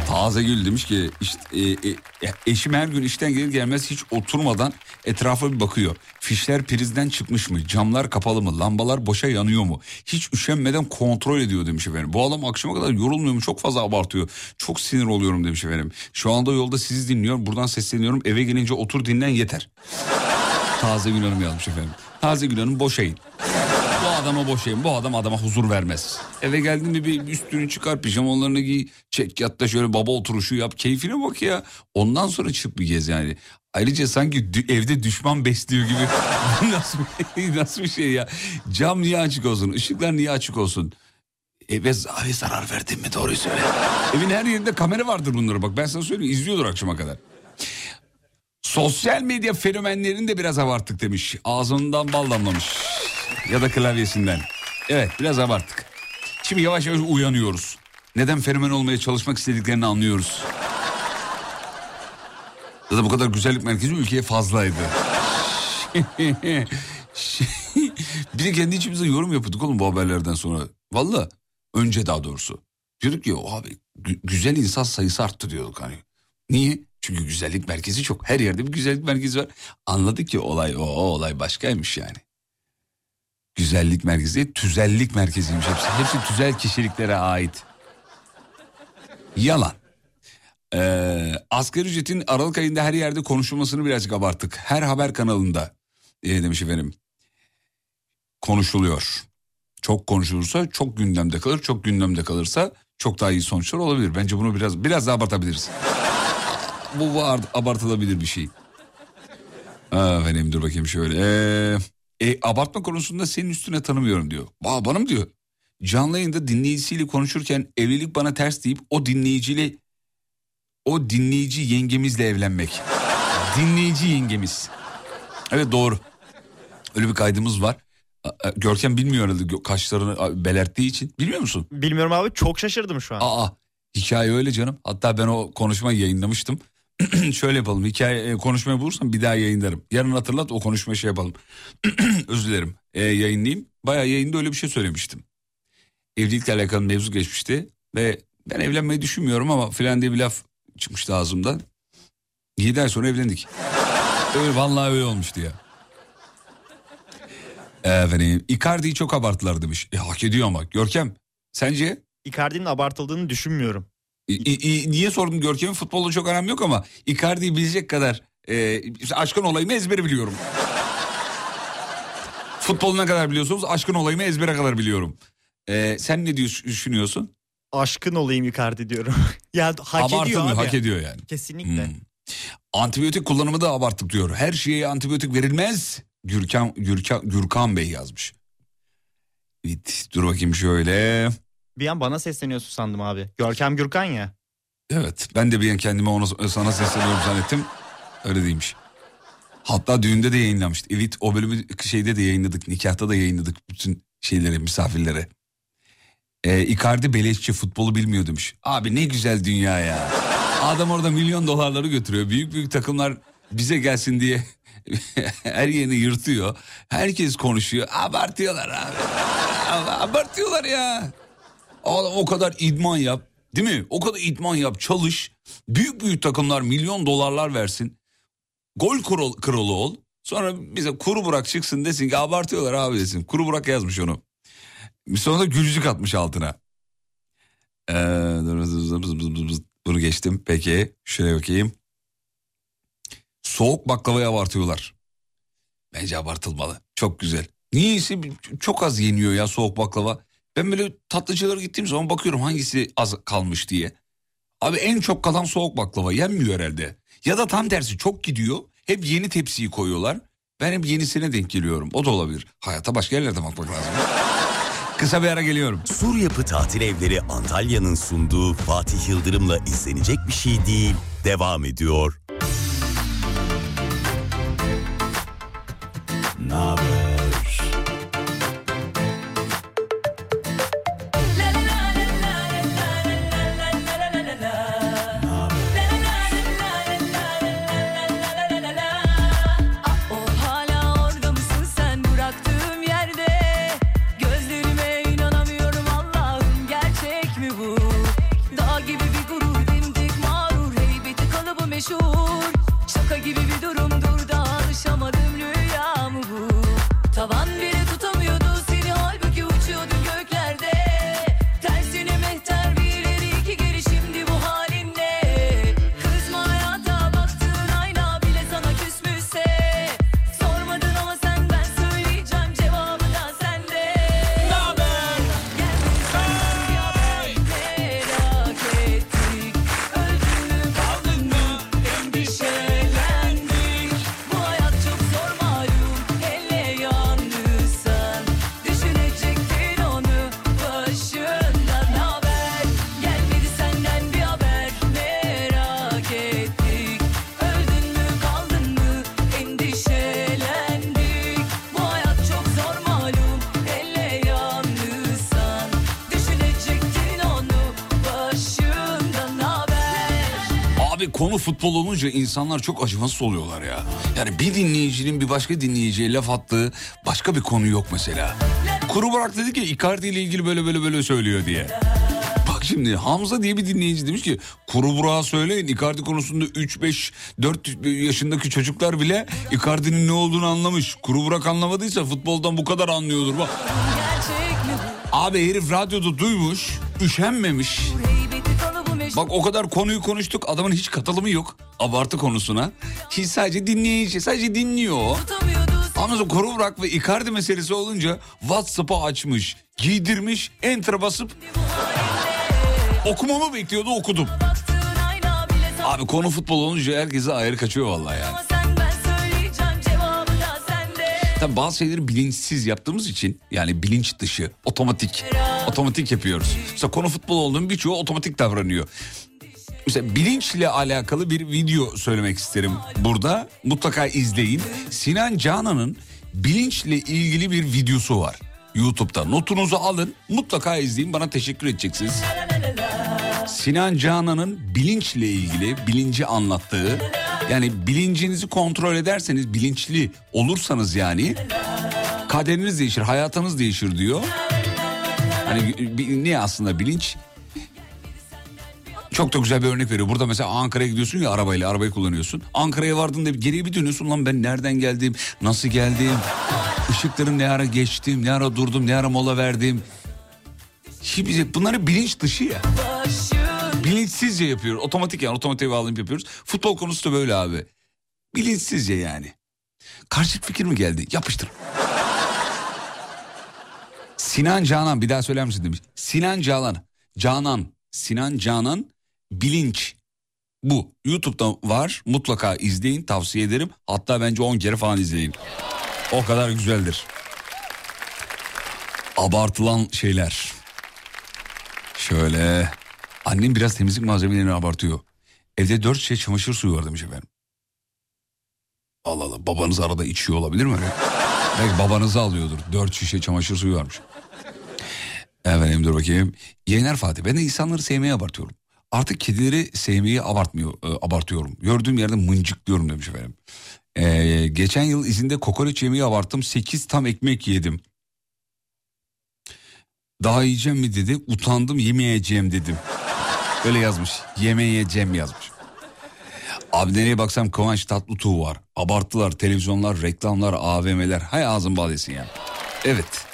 Taze Gül demiş ki işte, e, e, eşim her gün işten gelir gelmez hiç oturmadan etrafa bir bakıyor. Fişler prizden çıkmış mı? Camlar kapalı mı? Lambalar boşa yanıyor mu? Hiç üşenmeden kontrol ediyor demiş efendim. Bu adam akşama kadar yorulmuyor mu? Çok fazla abartıyor. Çok sinir oluyorum demiş efendim. Şu anda yolda sizi dinliyorum. Buradan sesleniyorum. Eve gelince otur dinlen yeter. Taze Gül Hanım yazmış efendim. Taze Gül Hanım boşayın. Bu adama boşayın. Bu adam adama huzur vermez. Eve geldiğinde bir üstünü çıkar pijamalarını giy. Çek yatta şöyle baba oturuşu yap. Keyfine bak ya. Ondan sonra çık bir gez yani. Ayrıca sanki evde düşman besliyor gibi. nasıl, nasıl bir şey ya? Cam niye açık olsun? Işıklar niye açık olsun? Eve, eve zarar verdin mi doğruyu söyle. Evin her yerinde kamera vardır bunları bak ben sana söyleyeyim izliyordur akşama kadar. Sosyal medya fenomenlerini de biraz abarttık demiş. Ağzından bal damlamış. Ya da klavyesinden. Evet biraz abarttık. Şimdi yavaş yavaş uyanıyoruz. Neden fenomen olmaya çalışmak istediklerini anlıyoruz. Ya da bu kadar güzellik merkezi ülkeye fazlaydı. bir de kendi içimize yorum yapıyorduk oğlum bu haberlerden sonra. Valla önce daha doğrusu. Diyorduk ki abi gü- güzel insan sayısı arttı diyorduk hani. Niye? Çünkü güzellik merkezi çok. Her yerde bir güzellik merkezi var. Anladık ki olay o, o olay başkaymış yani. Güzellik merkezi tüzellik merkeziymiş hepsi. Hepsi tüzel kişiliklere ait. Yalan. Ee, asgari ücretin Aralık ayında her yerde konuşulmasını birazcık abarttık. Her haber kanalında e, demiş efendim. Konuşuluyor. Çok konuşulursa çok gündemde kalır. Çok gündemde kalırsa çok daha iyi sonuçlar olabilir. Bence bunu biraz biraz daha abartabiliriz. bu, art- abartılabilir bir şey. Efendim dur bakayım şöyle. Ee, e, abartma konusunda senin üstüne tanımıyorum diyor. Aa, bana mı diyor? Canlı yayında dinleyicisiyle konuşurken evlilik bana ters deyip o dinleyiciyle o dinleyici yengemizle evlenmek. dinleyici yengemiz. Evet doğru. Öyle bir kaydımız var. Görkem bilmiyor herhalde kaşlarını belerttiği için. Bilmiyor musun? Bilmiyorum abi çok şaşırdım şu an. Aa hikaye öyle canım. Hatta ben o konuşmayı yayınlamıştım. Şöyle yapalım. Hikaye e, konuşmayı bulursam bir daha yayınlarım. Yarın hatırlat o konuşmayı şey yapalım. Özür dilerim. E, yayınlayayım. Bayağı yayında öyle bir şey söylemiştim. Evlilikle alakalı mevzu geçmişti. Ve ben evlenmeyi düşünmüyorum ama filan diye bir laf çıkmıştı ağzımdan. 7 ay sonra evlendik. öyle vallahi öyle olmuştu ya. Efendim Icardi'yi çok abarttılar demiş. E, hak ediyor ama. Görkem sence? Icardi'nin abartıldığını düşünmüyorum. İ- niye sordum Görkem'in futbolla çok aram yok ama Icardi'yi bilecek kadar e, aşkın olayımı ezbere biliyorum. Futbolu ne kadar biliyorsunuz aşkın olayımı ezbere kadar biliyorum. E, sen ne diyorsun, düşünüyorsun? Aşkın olayım Icardi diyorum. ya hak ediyor Abartılmıyor abi. hak ediyor yani. Kesinlikle. Hmm. Antibiyotik kullanımı da abarttık diyor. Her şeye antibiyotik verilmez. Gürkan, Gürkan, Gürkan Bey yazmış. Evet, dur bakayım şöyle. Bir an bana sesleniyorsun sandım abi. Görkem Gürkan ya. Evet ben de bir an kendime ona, sana sesleniyorum zannettim. Öyle değilmiş. Hatta düğünde de yayınlamıştık. Evet o bölümü şeyde de yayınladık. Nikahta da yayınladık bütün şeylere misafirlere. Ee, Icardi beleşçi futbolu bilmiyor demiş. Abi ne güzel dünya ya. Adam orada milyon dolarları götürüyor. Büyük büyük takımlar bize gelsin diye her yerini yırtıyor. Herkes konuşuyor. Abartıyorlar abi. Abartıyorlar ya. Oğlum o kadar idman yap. Değil mi? O kadar idman yap, çalış. Büyük büyük takımlar milyon dolarlar versin. Gol kralı, kralı ol. Sonra bize kuru burak çıksın desin ki abartıyorlar abi desin. Kuru burak yazmış onu. Sonra da gülücük atmış altına. Ee, bunu geçtim. Peki şuraya bakayım. Soğuk baklavayı abartıyorlar. Bence abartılmalı. Çok güzel. Niyeyse çok az yeniyor ya soğuk baklava. Ben böyle tatlıcılara gittiğim zaman bakıyorum hangisi az kalmış diye. Abi en çok kalan soğuk baklava yenmiyor herhalde. Ya da tam tersi çok gidiyor. Hep yeni tepsiyi koyuyorlar. Ben hep yenisine denk geliyorum. O da olabilir. Hayata başka yerlerde bakmak lazım. Kısa bir ara geliyorum. Sur Yapı Tatil Evleri Antalya'nın sunduğu Fatih Yıldırım'la izlenecek bir şey değil. Devam ediyor. Naber? Konu futbol olunca insanlar çok acımasız oluyorlar ya. Yani bir dinleyicinin bir başka dinleyiciye laf attığı başka bir konu yok mesela. Kuru Burak dedi ki Icardi ile ilgili böyle böyle böyle söylüyor diye. Bak şimdi Hamza diye bir dinleyici demiş ki Kuru Burak'a söyleyin Icardi konusunda 3-5 4 yaşındaki çocuklar bile Icardi'nin ne olduğunu anlamış. Kuru Burak anlamadıysa futboldan bu kadar anlıyordur bak. Abi herif radyoda duymuş, üşenmemiş. Bak o kadar konuyu konuştuk adamın hiç katılımı yok abartı konusuna. Hiç sadece dinleyici sadece dinliyor. Kuru Burak ve Icardi meselesi olunca WhatsApp'ı açmış, giydirmiş, enter'a basıp okumamı bekliyordu okudum. Abi konu futbol olunca herkese ayrı kaçıyor vallahi yani. Tabii bazı şeyleri bilinçsiz yaptığımız için yani bilinç dışı, otomatik, otomatik yapıyoruz. Mesela konu futbol olduğum birçoğu otomatik davranıyor. Mesela bilinçle alakalı bir video söylemek isterim burada. Mutlaka izleyin. Sinan Canan'ın bilinçle ilgili bir videosu var. YouTube'da notunuzu alın mutlaka izleyin bana teşekkür edeceksiniz. Sinan Canan'ın bilinçle ilgili bilinci anlattığı yani bilincinizi kontrol ederseniz bilinçli olursanız yani kaderiniz değişir hayatınız değişir diyor. Hani ne aslında bilinç? Çok da güzel bir örnek veriyor. Burada mesela Ankara'ya gidiyorsun ya arabayla arabayı kullanıyorsun. Ankara'ya vardığında geriye bir dönüyorsun lan ben nereden geldim, nasıl geldim, ışıkları ne ara geçtim, ne ara durdum, ne ara mola verdim. Şimdi bunları bilinç dışı ya. başım Bilinçsizce yapıyoruz. Otomatik yani otomatiğe bağlayıp yapıyoruz. Futbol konusu da böyle abi. Bilinçsizce yani. Karşı fikir mi geldi? Yapıştır. Sinan Canan bir daha söyler misin demiş. Sinan Canan. Canan. Sinan Canan bilinç. Bu YouTube'da var. Mutlaka izleyin tavsiye ederim. Hatta bence 10 kere falan izleyin. O kadar güzeldir. Abartılan şeyler. Şöyle. Annem biraz temizlik malzemelerini abartıyor. Evde dört şişe çamaşır suyu var demiş efendim. Allah Allah babanız arada içiyor olabilir mi? Belki babanızı alıyordur. Dört şişe çamaşır suyu varmış. Efendim dur bakayım. Yener Fatih ben de insanları sevmeye abartıyorum. Artık kedileri sevmeyi abartmıyor, e, abartıyorum. Gördüğüm yerde mıncıklıyorum demiş efendim. Ee, geçen yıl izinde kokoreç yemeği abarttım. 8 tam ekmek yedim. Daha yiyeceğim mi dedi. Utandım yemeyeceğim dedim. Öyle yazmış. Yemeyeceğim yazmış. Abi nereye baksam Kıvanç Tatlıtuğ var. Abarttılar televizyonlar, reklamlar, AVM'ler. Hay ağzın bal ya. Evet.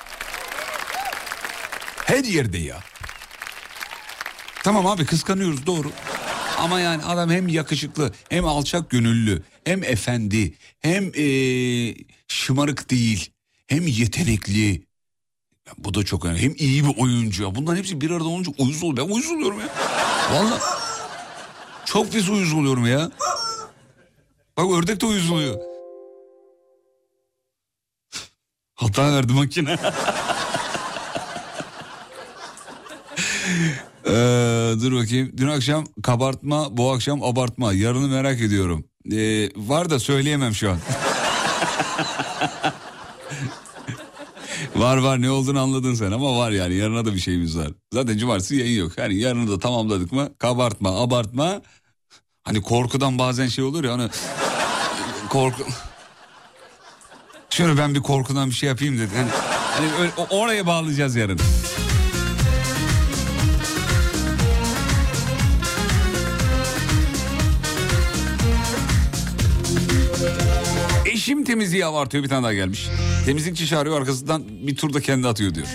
Her yerde ya. Tamam abi kıskanıyoruz doğru. Ama yani adam hem yakışıklı hem alçak gönüllü hem efendi hem ee, şımarık değil hem yetenekli. Bu da çok önemli. Hem iyi bir oyuncu. ya. Bunların hepsi bir arada olunca uyuz oluyor. Ben uyuz oluyorum ya. Vallahi çok pis uyuz oluyorum ya. Bak ördek de uyuz oluyor. Hata verdi makine. Ee, dur bakayım. Dün akşam kabartma, bu akşam abartma. Yarını merak ediyorum. Ee, var da söyleyemem şu an. var var ne olduğunu anladın sen ama var yani yarına da bir şeyimiz var. Zaten cumartesi yayın yok. Yani yarını da tamamladık mı kabartma abartma. Hani korkudan bazen şey olur ya hani korku... Şöyle ben bir korkudan bir şey yapayım dedi. Hani, hani öyle- oraya bağlayacağız yarın. Eşim temizliği abartıyor bir tane daha gelmiş. Temizlikçi çağırıyor arkasından bir turda kendi atıyor diyor.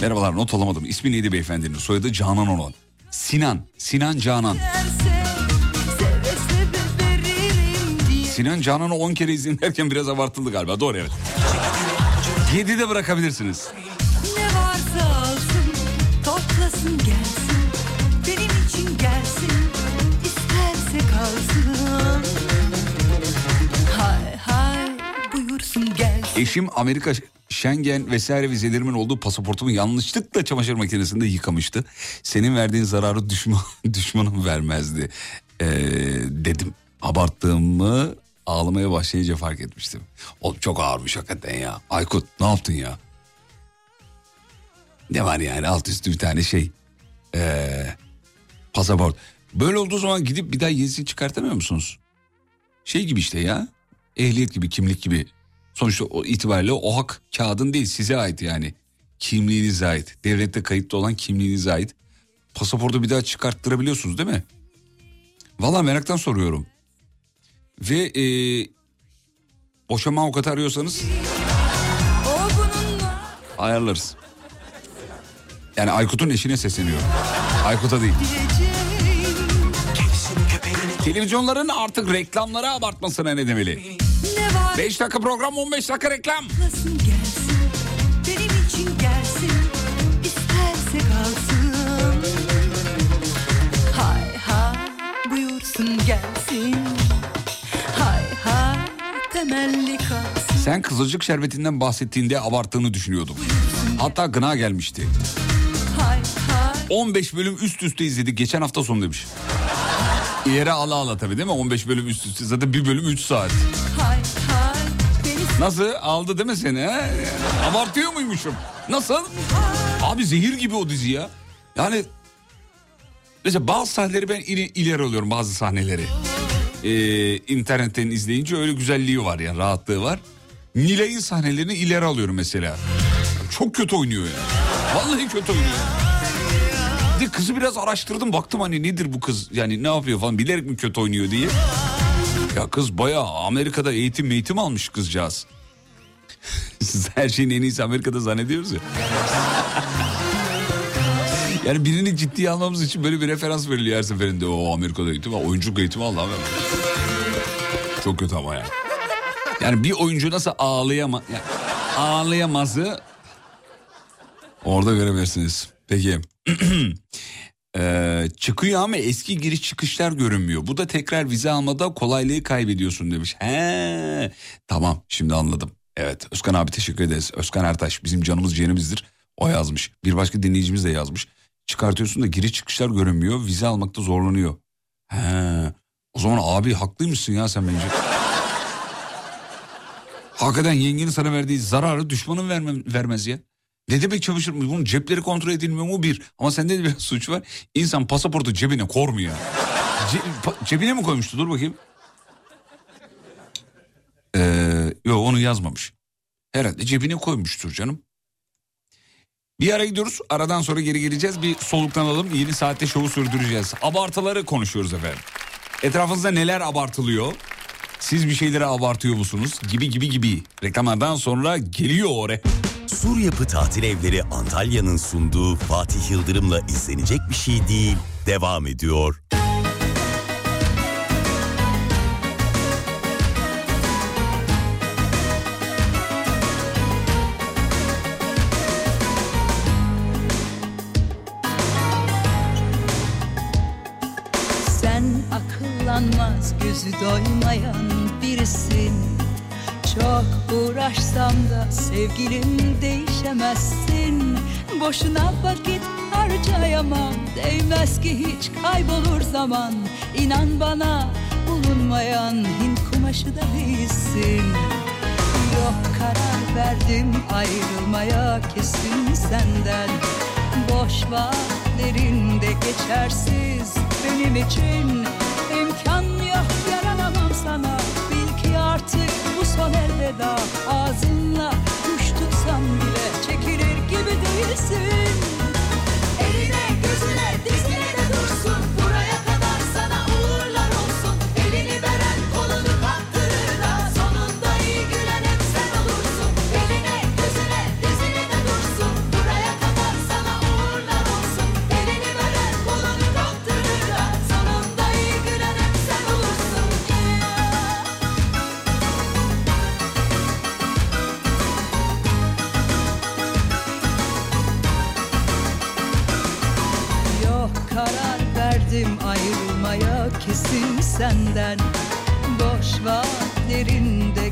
Merhabalar not alamadım. İsmi neydi beyefendinin? Soyadı Canan olan. Sinan. Sinan Canan. Sinan Canan'ı 10 kere izleyin derken biraz abartıldı galiba. Doğru evet. 7'de bırakabilirsiniz. Ne varsa alsın toplasın gelsin Benim için gelsin isterse kalsın Hay hay buyursun gelsin Eşim Amerika Schengen vesaire vizelerimin olduğu pasaportumu yanlışlıkla çamaşır makinesinde yıkamıştı. Senin verdiğin zararı düşman, düşmanım vermezdi Ee, dedim. Abarttığımı ağlamaya başlayınca fark etmiştim. Oğlum çok ağırmış hakikaten ya. Aykut ne yaptın ya? Ne var yani alt üstü bir tane şey. Ee, pasaport. Böyle olduğu zaman gidip bir daha yenisini çıkartamıyor musunuz? Şey gibi işte ya. Ehliyet gibi, kimlik gibi. Sonuçta o itibariyle o hak kağıdın değil size ait yani. Kimliğinize ait. Devlette kayıtlı olan kimliğinize ait. Pasaportu bir daha çıkarttırabiliyorsunuz değil mi? Valla meraktan soruyorum. Ve e, boşama avukatı arıyorsanız ayarlarız. Yani Aykut'un eşine sesleniyorum. Aykut'a değil. Televizyonların artık reklamları abartmasına ne demeli? Ne var 5 dakika program 15 dakika reklam. gelsin Sen kızılcık şerbetinden bahsettiğinde abarttığını düşünüyordum. Hatta gına gelmişti. Hay hay 15 bölüm üst üste izledik geçen hafta sonu demiş. Yere ala ala tabii değil mi? 15 bölüm üst üste zaten bir bölüm 3 saat. Nasıl aldı değil mi seni? He? Abartıyor muymuşum? Nasıl? Abi zehir gibi o dizi ya. Yani mesela bazı sahneleri ben ileri alıyorum bazı sahneleri. Ee, internetten izleyince öyle güzelliği var ya rahatlığı var. Nilay'ın sahnelerini ileri alıyorum mesela. Çok kötü oynuyor ya. Vallahi kötü oynuyor. De kızı biraz araştırdım baktım hani nedir bu kız yani ne yapıyor falan bilerek mi kötü oynuyor diye. Ya kız bayağı Amerika'da eğitim eğitim almış kızcağız. Siz her şeyin en iyisi Amerika'da zannediyoruz ya. Yani birini ciddiye almamız için böyle bir referans veriliyor her seferinde. O Amerika'da eğitim al, oyunculuk eğitimi al abi. Çok kötü ama ya. Yani bir oyuncu nasıl ağlayama, yani ağlayamazı orada görebilirsiniz. Peki. Ee, çıkıyor ama eski giriş çıkışlar görünmüyor. Bu da tekrar vize almada kolaylığı kaybediyorsun demiş. He, tamam şimdi anladım. Evet Özkan abi teşekkür ederiz. Özkan Ertaş bizim canımız ciğerimizdir. O yazmış. Bir başka dinleyicimiz de yazmış. Çıkartıyorsun da giriş çıkışlar görünmüyor. Vize almakta zorlanıyor. He, o zaman abi haklıymışsın ya sen bence. Hakikaten yengenin sana verdiği zararı düşmanın vermem, vermez ya. Ne demek çamaşır mı? Bunun cepleri kontrol edilmiyor mu bir. Ama sende de biraz suç var. İnsan pasaportu cebine kormuyor. Ce- cebine mi koymuştu? Dur bakayım. Ee, yok onu yazmamış. Herhalde cebine koymuştur canım. Bir ara gidiyoruz. Aradan sonra geri geleceğiz. Bir soluklanalım. Yeni saatte şovu sürdüreceğiz. Abartıları konuşuyoruz efendim. Etrafınızda neler abartılıyor? Siz bir şeyleri abartıyor musunuz? Gibi gibi gibi. Reklamlardan sonra geliyor oraya. Sur Yapı Tatil Evleri Antalya'nın sunduğu Fatih Yıldırım'la izlenecek bir şey değil. Devam ediyor. Sen sevgilim değişemezsin. Boşuna vakit harcayamam. Değmez ki hiç kaybolur zaman. İnan bana bulunmayan Hint kumaşı da değilsin. Yok karar verdim ayrılmaya kesin senden. Boş vaatlerinde geçersiz benim için. İmkan yok yaranamam sana. Bil ki artık son elveda Ağzınla kuş tutsam bile çekilir gibi değilsin senden. Boş vaatlerinde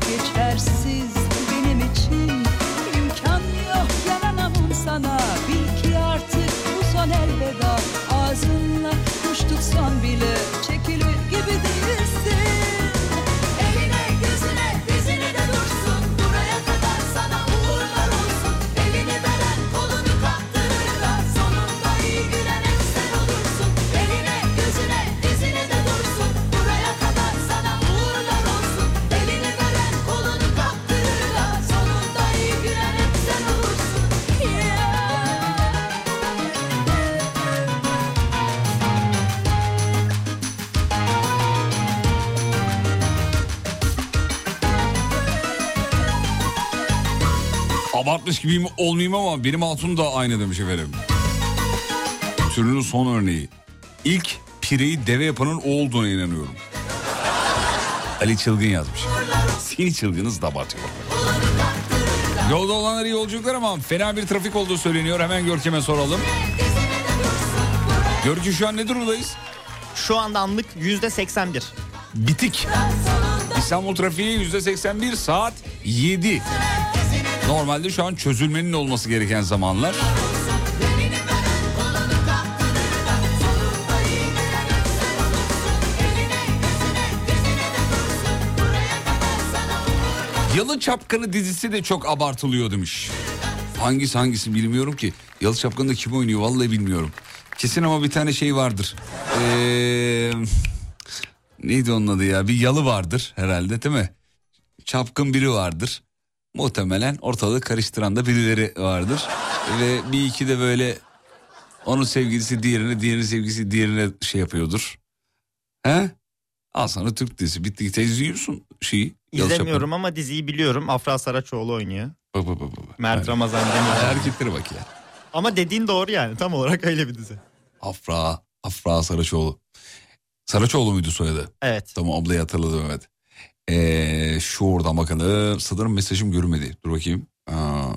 Abartmış gibiyim olmayayım ama benim hatun da aynı demiş efendim. Türünün son örneği. İlk pireyi deve yapanın o olduğuna inanıyorum. Ali Çılgın yazmış. Seni çılgınız da abartıyor. Yolda olanlara iyi yolculuklar ama fena bir trafik olduğu söyleniyor. Hemen Görkem'e soralım. Görkü şu an ne durumdayız? Şu anda anlık yüzde 81. Bitik. İstanbul trafiği yüzde 81 saat 7. Normalde şu an çözülmenin olması gereken zamanlar. Yalı Çapkını dizisi de çok abartılıyor demiş. Hangisi hangisi bilmiyorum ki. Yalı Çapkını'da kim oynuyor vallahi bilmiyorum. Kesin ama bir tane şey vardır. Ee, neydi onun adı ya? Bir yalı vardır herhalde değil mi? Çapkın biri vardır. Muhtemelen ortalığı karıştıran da birileri vardır. Ve bir iki de böyle onun sevgilisi diğerine, diğerinin sevgilisi diğerine şey yapıyordur. He? Al sana Türk dizisi. Bitti git izliyorsun şeyi. İzlemiyorum ama diziyi biliyorum. Afra Saraçoğlu oynuyor. Bak bak bak. bak. Mert Evet. Ramazan Demir. Hareketlere bak ya. Ama dediğin doğru yani. Tam olarak öyle bir dizi. Afra, Afra Saraçoğlu. Saraçoğlu muydu soyadı? Evet. Tamam ablayı hatırladım evet. Ee, şu oradan bakalım. Sanırım mesajım görmedi. Dur bakayım. Aa,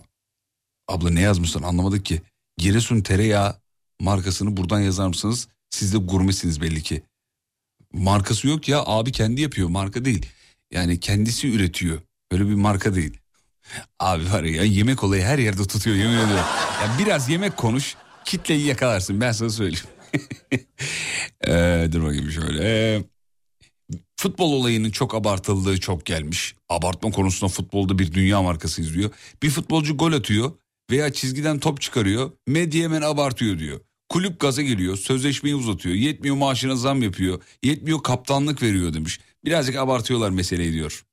abla ne yazmışsın anlamadık ki. Giresun tereyağı markasını buradan yazar mısınız? Siz de gurmesiniz belli ki. Markası yok ya abi kendi yapıyor marka değil. Yani kendisi üretiyor. Öyle bir marka değil. Abi var ya yemek olayı her yerde tutuyor yemin. Ya biraz yemek konuş kitleyi yakalarsın ben sana söyleyeyim. Ee, dur bakayım şöyle. Futbol olayının çok abartıldığı çok gelmiş. Abartma konusunda futbolda bir dünya markası izliyor. Bir futbolcu gol atıyor veya çizgiden top çıkarıyor. Medya hemen abartıyor diyor. Kulüp gaza geliyor, sözleşmeyi uzatıyor, yetmiyor maaşına zam yapıyor, yetmiyor kaptanlık veriyor demiş. Birazcık abartıyorlar meseleyi diyor.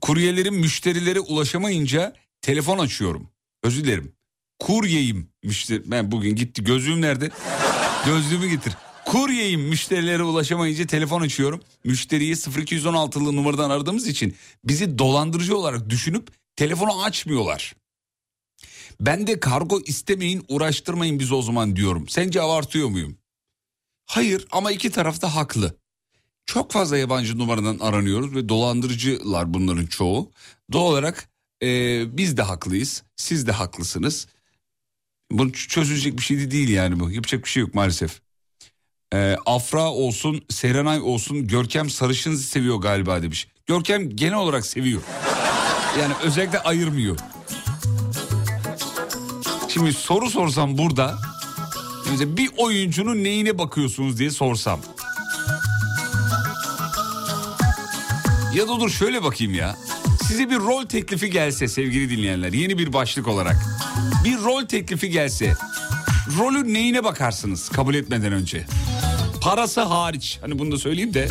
Kuryelerin müşterilere ulaşamayınca telefon açıyorum. Özür dilerim. Kuryeyim müşteri. Ben bugün gitti gözlüğüm nerede? Gözlüğümü getir. Kuryeyim müşterilere ulaşamayınca telefon açıyorum. Müşteriyi 0216'lı numaradan aradığımız için bizi dolandırıcı olarak düşünüp telefonu açmıyorlar. Ben de kargo istemeyin uğraştırmayın bizi o zaman diyorum. Sence abartıyor muyum? Hayır ama iki taraf da haklı. Çok fazla yabancı numaradan aranıyoruz ve dolandırıcılar bunların çoğu. Doğal olarak e, biz de haklıyız, siz de haklısınız. Bu çözülecek bir şey de değil yani bu. Yapacak bir şey yok maalesef. E, Afra olsun, Serenay olsun Görkem sarışın seviyor galiba demiş. Görkem genel olarak seviyor. Yani özellikle ayırmıyor. Şimdi soru sorsam burada bir oyuncunun neyine bakıyorsunuz diye sorsam. Ya da dur şöyle bakayım ya. Size bir rol teklifi gelse sevgili dinleyenler yeni bir başlık olarak. Bir rol teklifi gelse rolün neyine bakarsınız kabul etmeden önce? Parası hariç hani bunu da söyleyeyim de.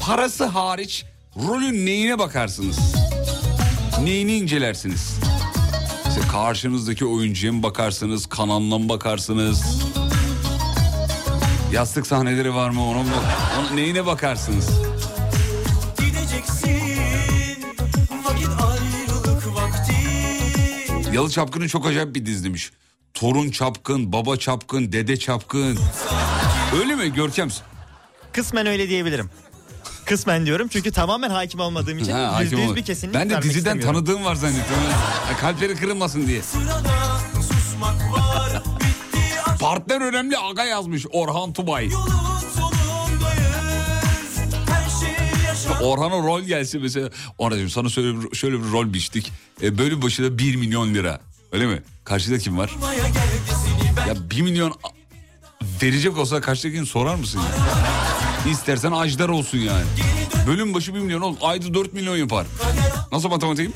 Parası hariç rolün neyine bakarsınız? Neyini incelersiniz? İşte karşınızdaki oyuncuya mı bakarsınız, kanalına mı bakarsınız? Yastık sahneleri var mı ona mı? Ona, neyine bakarsınız? Yalı Çapkın'ın çok acayip bir demiş. Torun çapkın, baba çapkın, dede çapkın. Öyle mi Görkem? Kısmen öyle diyebilirim. Kısmen diyorum çünkü tamamen hakim olmadığım için Ha, hakim yüzde yüz ol- bir kesinlik Ben de diziden tanıdığım var zannettim. Kalpleri kırılmasın diye. Var Partner önemli aga yazmış Orhan Tubay. şey Orhan'a rol gelse mesela. Orhan'cığım sana şöyle bir, şöyle bir rol biçtik. E, bölüm başına 1 milyon lira. Öyle mi? Karşıda kim var? Ya 1 milyon verecek olsa karşıdakini sorar mısın ya? İstersen Ajdar olsun yani. Bölüm başı 1 milyon ol. Ayda 4 milyon yapar. Nasıl matematiğim?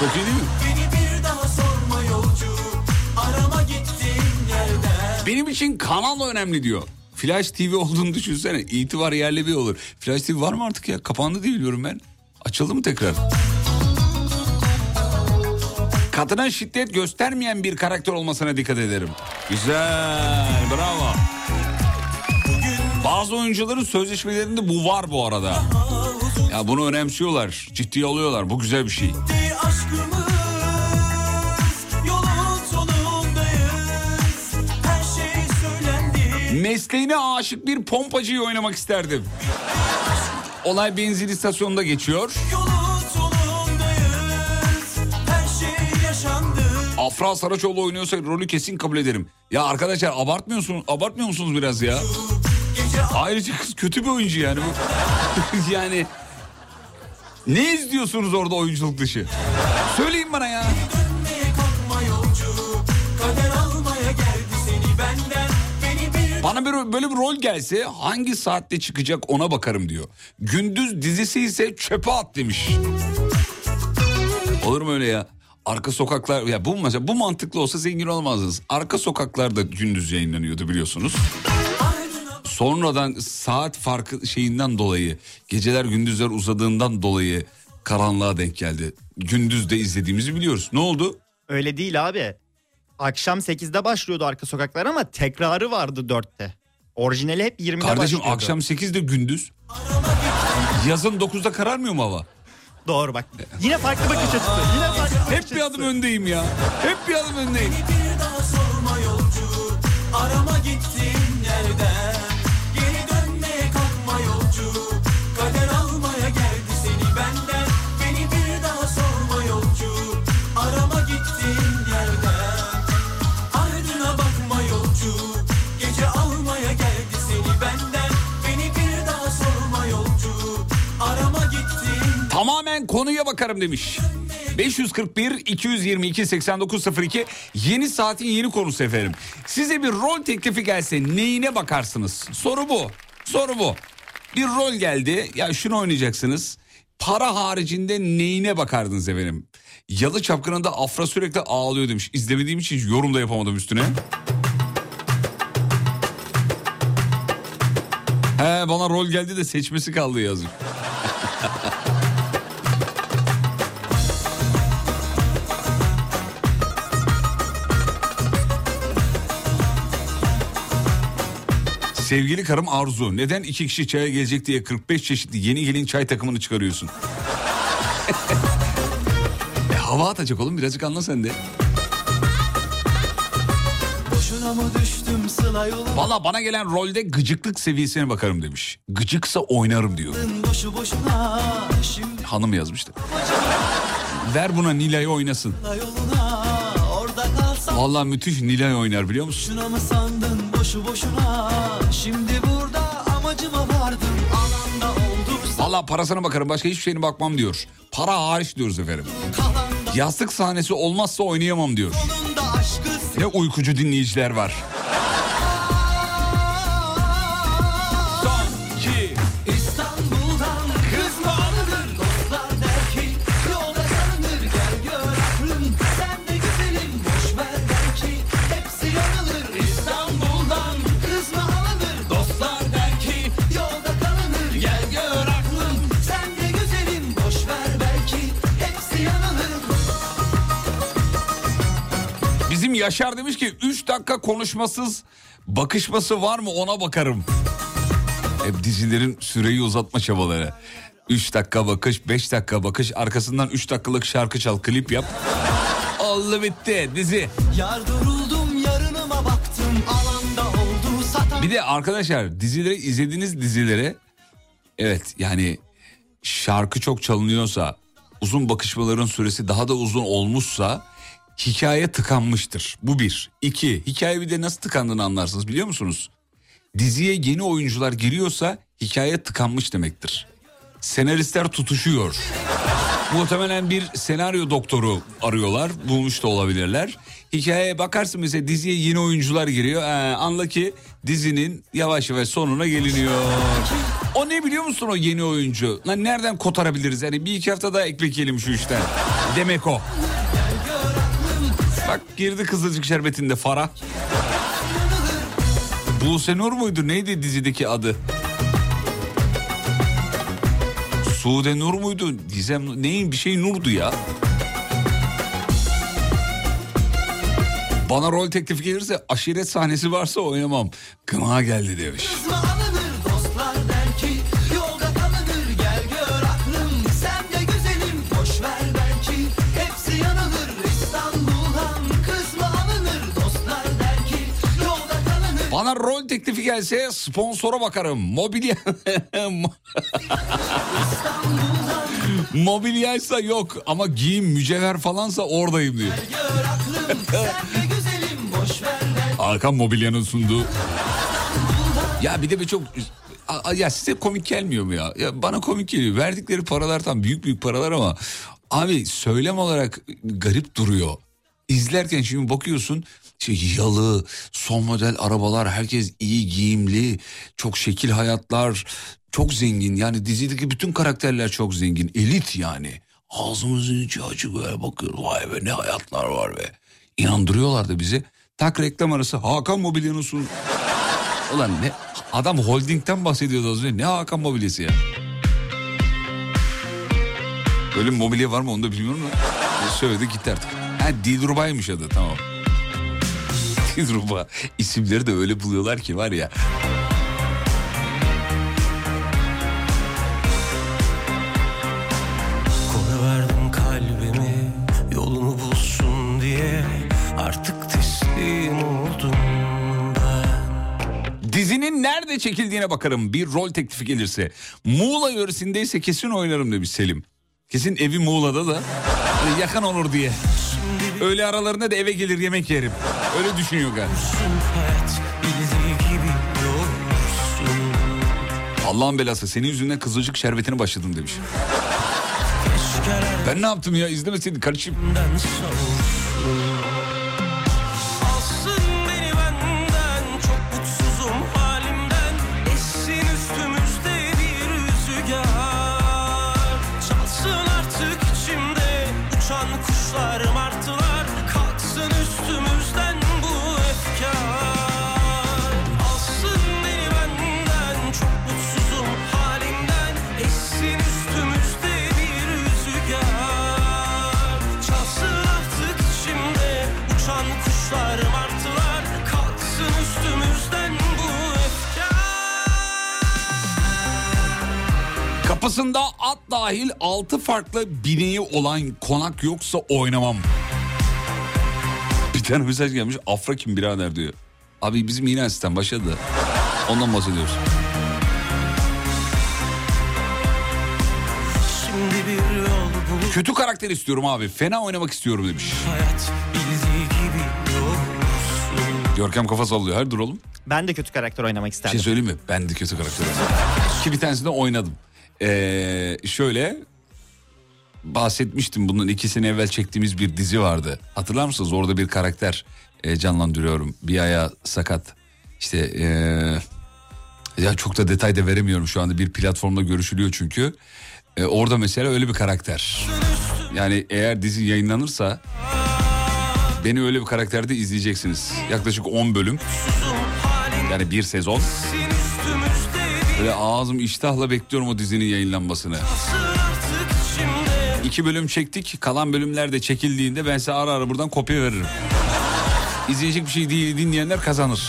Çok iyi değil mi? Benim için kanal önemli diyor. Flash TV olduğunu düşünsene. İtibar yerli bir olur. Flash TV var mı artık ya? Kapandı diye biliyorum ben. Açıldı mı tekrar? Kadına şiddet göstermeyen bir karakter olmasına dikkat ederim. Güzel, bravo. Bazı oyuncuların sözleşmelerinde bu var bu arada. Ya bunu önemsiyorlar, ciddiye alıyorlar. Bu güzel bir şey. Mesleğine aşık bir pompacıyı oynamak isterdim. Olay benzin istasyonunda geçiyor. Yolun Afra Saraçoğlu oynuyorsa rolü kesin kabul ederim. Ya arkadaşlar abartmıyorsunuz, abartmıyor musunuz biraz ya? Ayrıca kız kötü bir oyuncu yani. Yani ne izliyorsunuz orada oyunculuk dışı? Söyleyin bana ya. Bir Bana böyle, böyle bir rol gelse hangi saatte çıkacak ona bakarım diyor. Gündüz dizisi ise çöpe at demiş. Olur mu öyle ya? Arka sokaklar ya bu mesela bu mantıklı olsa zengin olamazdınız. Arka sokaklar da gündüz yayınlanıyordu biliyorsunuz. Sonradan saat farkı şeyinden dolayı geceler gündüzler uzadığından dolayı karanlığa denk geldi. Gündüz de izlediğimizi biliyoruz. Ne oldu? Öyle değil abi. Akşam 8'de başlıyordu arka sokaklar ama tekrarı vardı 4'te. Orijinali hep 20'de Kardeşim başlıyordu. akşam 8'de gündüz. Yazın 9'da kararmıyor mu hava? Doğru bak. Yine farklı bakış açısı. Yine farklı bakış Hep bir adım öndeyim ya. Hep bir adım öndeyim. bir daha sorma yolcu Arama gittiğin yerden Tamamen konuya bakarım demiş. 541 222 8902 yeni saatin yeni konusu efendim. Size bir rol teklifi gelse neyine bakarsınız? Soru bu. Soru bu. Bir rol geldi. Ya şunu oynayacaksınız. Para haricinde neyine bakardınız efendim? Yalı Çapkını'nda Afra sürekli ağlıyor demiş. İzlemediğim için yorum da yapamadım üstüne. He bana rol geldi de seçmesi kaldı yazık. Sevgili karım Arzu neden iki kişi çaya gelecek diye 45 çeşitli yeni gelin çay takımını çıkarıyorsun? e, hava atacak oğlum birazcık anla sen de. Valla bana gelen rolde gıcıklık seviyesine bakarım demiş. Gıcıksa oynarım diyor. Boşu boşuna şimdi Hanım yazmıştı. Ver buna Nilay'ı oynasın. yoluna Valla müthiş Nilay oynar biliyor musun? Boşuna mı sandın boşu boşuna Şimdi burada amacıma vardım Alanda oldu Valla parasına bakarım başka hiçbir şeyine bakmam diyor. Para hariç diyoruz efendim. Yastık sahnesi olmazsa oynayamam diyor. Ne uykucu dinleyiciler var. Yaşar demiş ki 3 dakika konuşmasız bakışması var mı ona bakarım. Hep dizilerin süreyi uzatma çabaları. 3 dakika bakış, 5 dakika bakış, arkasından 3 dakikalık şarkı çal, klip yap. Oldu bitti dizi. Yar duruldum yarınıma baktım Alanda oldu satan Bir de arkadaşlar dizileri izlediğiniz dizilere evet yani şarkı çok çalınıyorsa uzun bakışmaların süresi daha da uzun olmuşsa hikaye tıkanmıştır. Bu bir. İki, hikaye bir de nasıl tıkandığını anlarsınız biliyor musunuz? Diziye yeni oyuncular giriyorsa hikaye tıkanmış demektir. Senaristler tutuşuyor. Muhtemelen bir senaryo doktoru arıyorlar. Bulmuş da olabilirler. Hikayeye bakarsın mesela diziye yeni oyuncular giriyor. Ee, anla ki dizinin yavaş yavaş sonuna geliniyor. O ne biliyor musun o yeni oyuncu? Lan nereden kotarabiliriz? Yani bir iki hafta daha ekmek yiyelim şu işten. Demek o. Bak girdi Kızılcık Şerbeti'nde Farah. Buse Nur muydu? Neydi dizideki adı? Sude Nur muydu? Gizem neyin bir şey Nur'du ya. Bana rol teklifi gelirse aşiret sahnesi varsa oynamam. Kına geldi demiş. Kız Bana rol teklifi gelse sponsora bakarım. Mobilya... Mobilyaysa yok ama giyim mücevher falansa oradayım diyor. Hakan Mobilya'nın sunduğu. Ya bir de bir çok... Ya size komik gelmiyor mu ya? ya? Bana komik geliyor. Verdikleri paralar tam büyük büyük paralar ama... Abi söylem olarak garip duruyor. İzlerken şimdi bakıyorsun şey yalı, son model arabalar, herkes iyi giyimli, çok şekil hayatlar, çok zengin. Yani dizideki bütün karakterler çok zengin, elit yani. Ağzımızın içi açık böyle bakıyoruz. Vay be ne hayatlar var be. İnandırıyorlar da bizi. Tak reklam arası Hakan Mobilya'nın sun. Ulan ne adam holdingden bahsediyordu az önce. Ne Hakan Mobilyası ya? Böyle mobilya var mı onu da bilmiyorum da. Söyledi gitti artık. Ha Dilruba'ymış adı tamam. Dilruba. İsimleri de öyle buluyorlar ki var ya. Dizinin nerede çekildiğine bakarım bir rol teklifi gelirse. Muğla yöresindeyse kesin oynarım demiş Selim. Kesin evi Muğla'da da hani yakın olur diye. Öyle aralarında da eve gelir yemek yerim. Öyle düşünüyor galiba. Allah'ın belası senin yüzünden kızılcık şerbetine başladım demiş. Ben ne yaptım ya izlemeseydin kardeşim. Kapısında at dahil 6 farklı bineği olan konak yoksa oynamam. Bir tane mesaj gelmiş Afra kim birader diyor. Abi bizim yine sistem başladı. Ondan bahsediyoruz. Şimdi bir yol bulup Kötü karakter istiyorum abi. Fena oynamak istiyorum demiş. hayat Görkem kafa sallıyor. Hayır duralım. Ben de kötü karakter oynamak Bir isterdim. şey söyleyeyim mi? Ben de kötü karakter oynadım. Ki bir tanesinde oynadım. Ee, şöyle bahsetmiştim bunun iki sene evvel çektiğimiz bir dizi vardı. Hatırlar mısınız? Orada bir karakter e, canlandırıyorum. Bir ayağı sakat. İşte e, ya çok da detay da veremiyorum şu anda. Bir platformda görüşülüyor çünkü. E, orada mesela öyle bir karakter. Yani eğer dizi yayınlanırsa beni öyle bir karakterde izleyeceksiniz. Yaklaşık 10 bölüm. Yani bir sezon. Böyle ağzım iştahla bekliyorum o dizinin yayınlanmasını. İki bölüm çektik. Kalan bölümler de çekildiğinde ben size ara ara buradan kopya veririm. İzleyecek bir şey değil dinleyenler kazanır.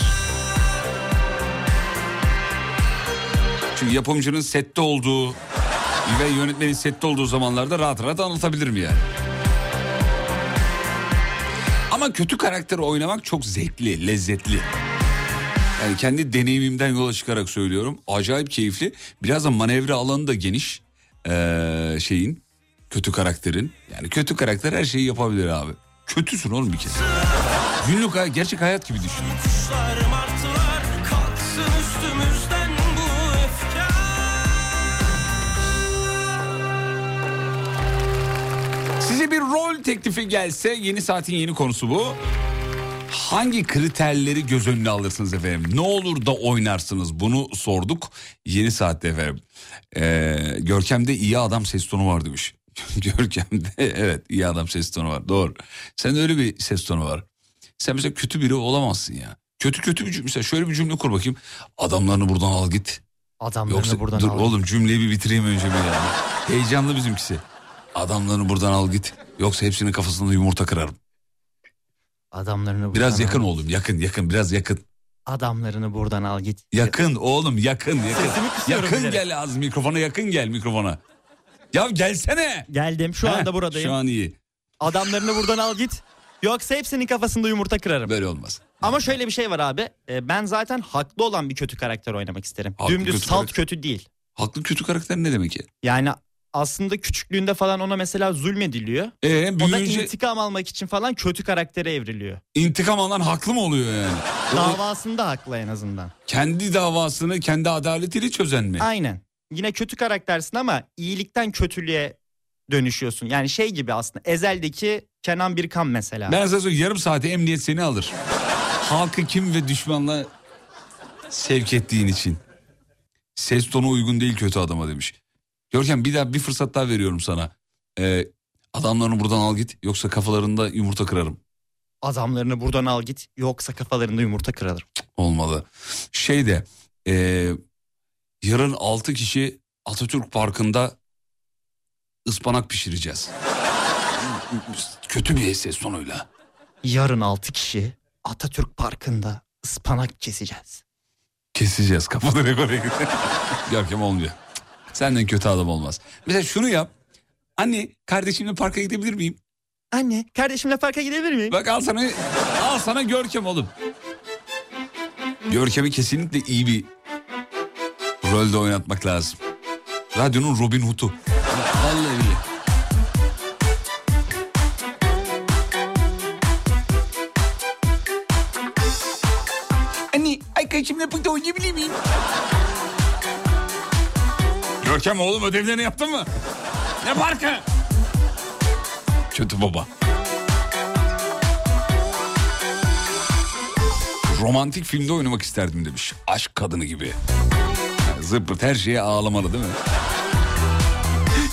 Çünkü yapımcının sette olduğu ve yönetmenin sette olduğu zamanlarda rahat rahat anlatabilirim yani. Ama kötü karakter oynamak çok zevkli, lezzetli. Yani kendi deneyimimden yola çıkarak söylüyorum. Acayip keyifli. Biraz da manevra alanı da geniş. Ee, şeyin, kötü karakterin. Yani kötü karakter her şeyi yapabilir abi. Kötüsün oğlum bir kere. Günlük hayat, gerçek hayat gibi düşün. Size bir rol teklifi gelse yeni saatin yeni konusu bu. Hangi kriterleri göz önüne alırsınız efendim? Ne olur da oynarsınız? Bunu sorduk yeni saatte efendim. Ee, Görkem'de iyi adam ses tonu var demiş. Görkem'de evet iyi adam ses tonu var doğru. Sende öyle bir ses tonu var. Sen mesela kötü biri olamazsın ya. Kötü kötü bir cümle. Mesela şöyle bir cümle kur bakayım. Adamlarını buradan al git. Adamlarını Yoksa buradan dur al. oğlum cümleyi bir bitireyim önce bir yani. Heyecanlı bizimkisi. Adamlarını buradan al git. Yoksa hepsinin kafasında yumurta kırarım. Adamlarını Biraz buradan yakın al. oğlum yakın yakın biraz yakın. Adamlarını buradan al git. Yakın oğlum yakın yakın. Yakın bilerek. gel az mikrofona yakın gel mikrofona. Ya gelsene. Geldim şu Heh, anda buradayım. Şu an iyi. Adamlarını buradan al git. Yoksa hepsinin kafasında yumurta kırarım. Böyle olmaz. Ama şöyle bir şey var abi. e, Ben zaten haklı olan bir kötü karakter oynamak isterim. Haklı Dümdüz kötü salt karakter. kötü değil. Haklı kötü karakter ne demek ya? Yani aslında küçüklüğünde falan ona mesela zulmediliyor. Ee, büyüyünce intikam almak için falan kötü karaktere evriliyor. intikam alan haklı mı oluyor yani? Davasında haklı en azından. kendi davasını kendi adaletiyle çözen mi? Aynen. Yine kötü karaktersin ama iyilikten kötülüğe dönüşüyorsun. Yani şey gibi aslında Ezel'deki Kenan Birkan mesela. Ben sana söyleyeyim yarım saate emniyet seni alır. Halkı kim ve düşmanla sevk ettiğin için. Ses tonu uygun değil kötü adama demiş. Görkem bir daha bir fırsat daha veriyorum sana. Ee, adamlarını buradan al git yoksa kafalarında yumurta kırarım. Adamlarını buradan al git yoksa kafalarında yumurta kırarım. Olmalı. Şey de ee, yarın 6 kişi Atatürk Parkı'nda ıspanak pişireceğiz. Kötü bir ses tonuyla. Yarın 6 kişi Atatürk Parkı'nda ıspanak keseceğiz. Keseceğiz kafaları oraya. Görkem olmuyor. Senden kötü adam olmaz. Mesela şunu yap. Anne kardeşimle parka gidebilir miyim? Anne kardeşimle parka gidebilir miyim? Bak al sana al sana Görkem oğlum. Görkem'i kesinlikle iyi bir rolde oynatmak lazım. Radyonun Robin Hood'u. Vallahi billahi. Anne arkadaşımla parkta oynayabilir miyim? Görkem oğlum ödevlerini yaptın mı? Ne parkı? Kötü baba. Romantik filmde oynamak isterdim demiş. Aşk kadını gibi. Yani zıpırt her şeye ağlamalı değil mi?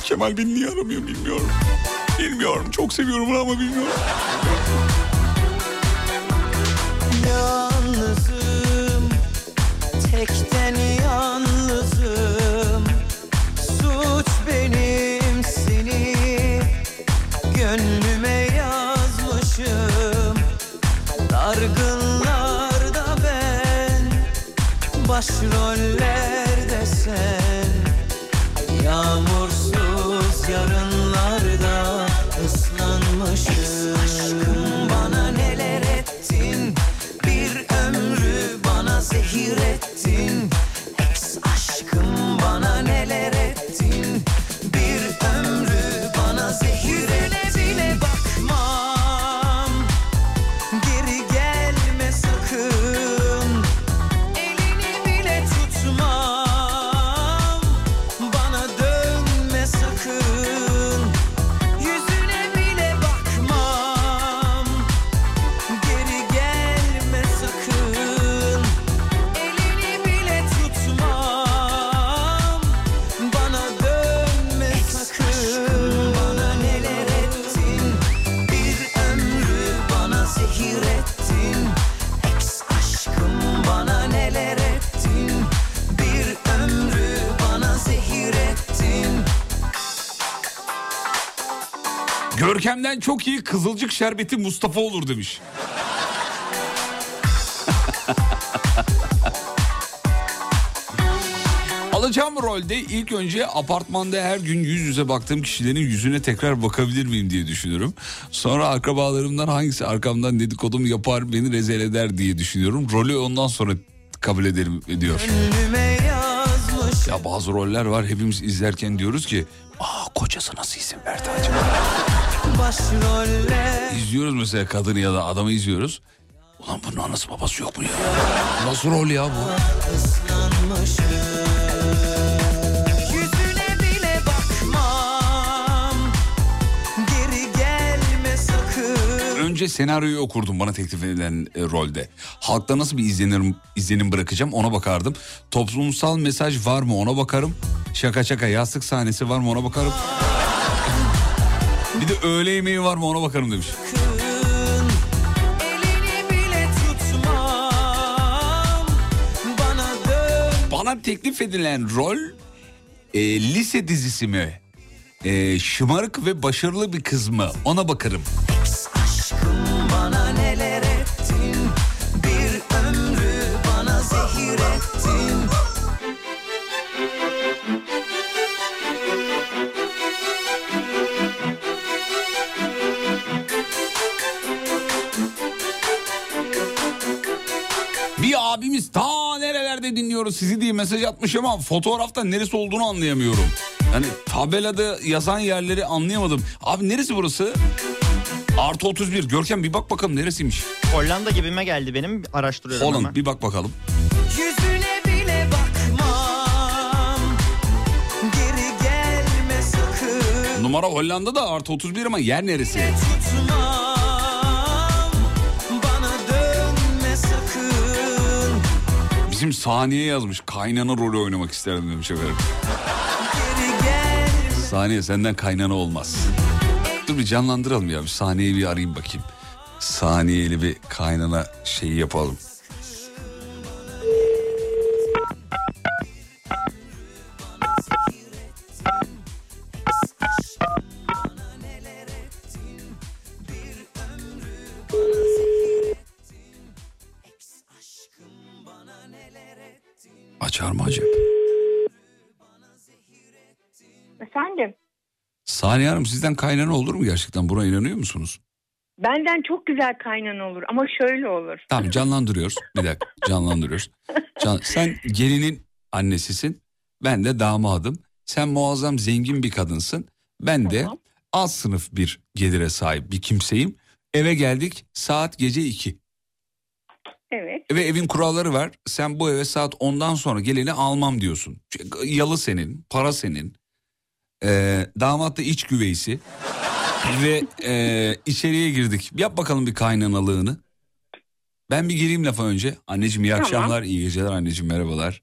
Kemal beni niye aramıyor bilmiyorum. Bilmiyorum çok seviyorum ama bilmiyorum. Yalnızım, tekten gönlüme yazmışım Dargınlarda ben, başrollerde sen. Yağmursuz yarınlarda ıslanmışım. Aşkım bana neler ettin? Bir ömrü bana zehir ettin Görkem'den çok iyi Kızılcık Şerbeti Mustafa olur demiş. Alacağım rolde ilk önce apartmanda her gün yüz yüze baktığım kişilerin yüzüne tekrar bakabilir miyim diye düşünüyorum. Sonra akrabalarımdan hangisi arkamdan dedikodumu yapar beni rezil eder diye düşünüyorum. Rolü ondan sonra kabul ederim diyor. Ya bazı roller var hepimiz izlerken diyoruz ki aa kocası nasıl isim verdi acaba? Başroller İzliyoruz mesela kadını ya da adamı izliyoruz. Ulan bunun anası babası yok mu ya? Nasıl rol ya bu? Önce senaryoyu okurdum bana teklif edilen e, rolde. Halkta nasıl bir izlenim, izlenim bırakacağım ona bakardım. Toplumsal mesaj var mı ona bakarım. Şaka şaka yastık sahnesi var mı ona bakarım. Bir de öğle yemeği var mı ona bakarım demiş. Bana teklif edilen rol e, lise dizisi mi? E, şımarık ve başarılı bir kız mı? Ona bakarım. Abimiz ta nerelerde dinliyoruz sizi diye mesaj atmış ama fotoğrafta neresi olduğunu anlayamıyorum. Yani tabelada yazan yerleri anlayamadım. Abi neresi burası? Artı 31. Görkem bir bak bakalım neresiymiş? Hollanda gibime geldi benim araştırıyorum Holland hemen. bir bak bakalım. Yüzüne bile bakmam Geri gelme sakın Numara Hollanda'da artı 31 ama yer neresi? Tutmam Bizim saniye yazmış. Kaynana rolü oynamak isterdim demiş efendim. Saniye senden kaynana olmaz. Dur bir canlandıralım ya. Bir saniyeyi bir arayayım bakayım. Saniyeli bir kaynana şeyi yapalım. Açar mı acaba? Efendim, Saniye Hanım sizden kaynana olur mu gerçekten? Buna inanıyor musunuz? benden çok güzel kaynana olur ama şöyle olur. Tamam canlandırıyoruz. Bir dakika canlandırıyoruz. Can- sen gelinin annesisin. Ben de damadım. Sen muazzam zengin bir kadınsın. Ben de alt sınıf bir gelire sahip bir kimseyim. Eve geldik saat gece 2. Evet, Ve evin kuralları var. Sen bu eve saat 10'dan sonra geleni almam diyorsun. Yalı senin, para senin. Ee, damat da iç güveysi. Ve e, içeriye girdik. Yap bakalım bir kaynanalığını. Ben bir gireyim lafa önce. Anneciğim iyi Tamam. akşamlar, iyi geceler anneciğim merhabalar.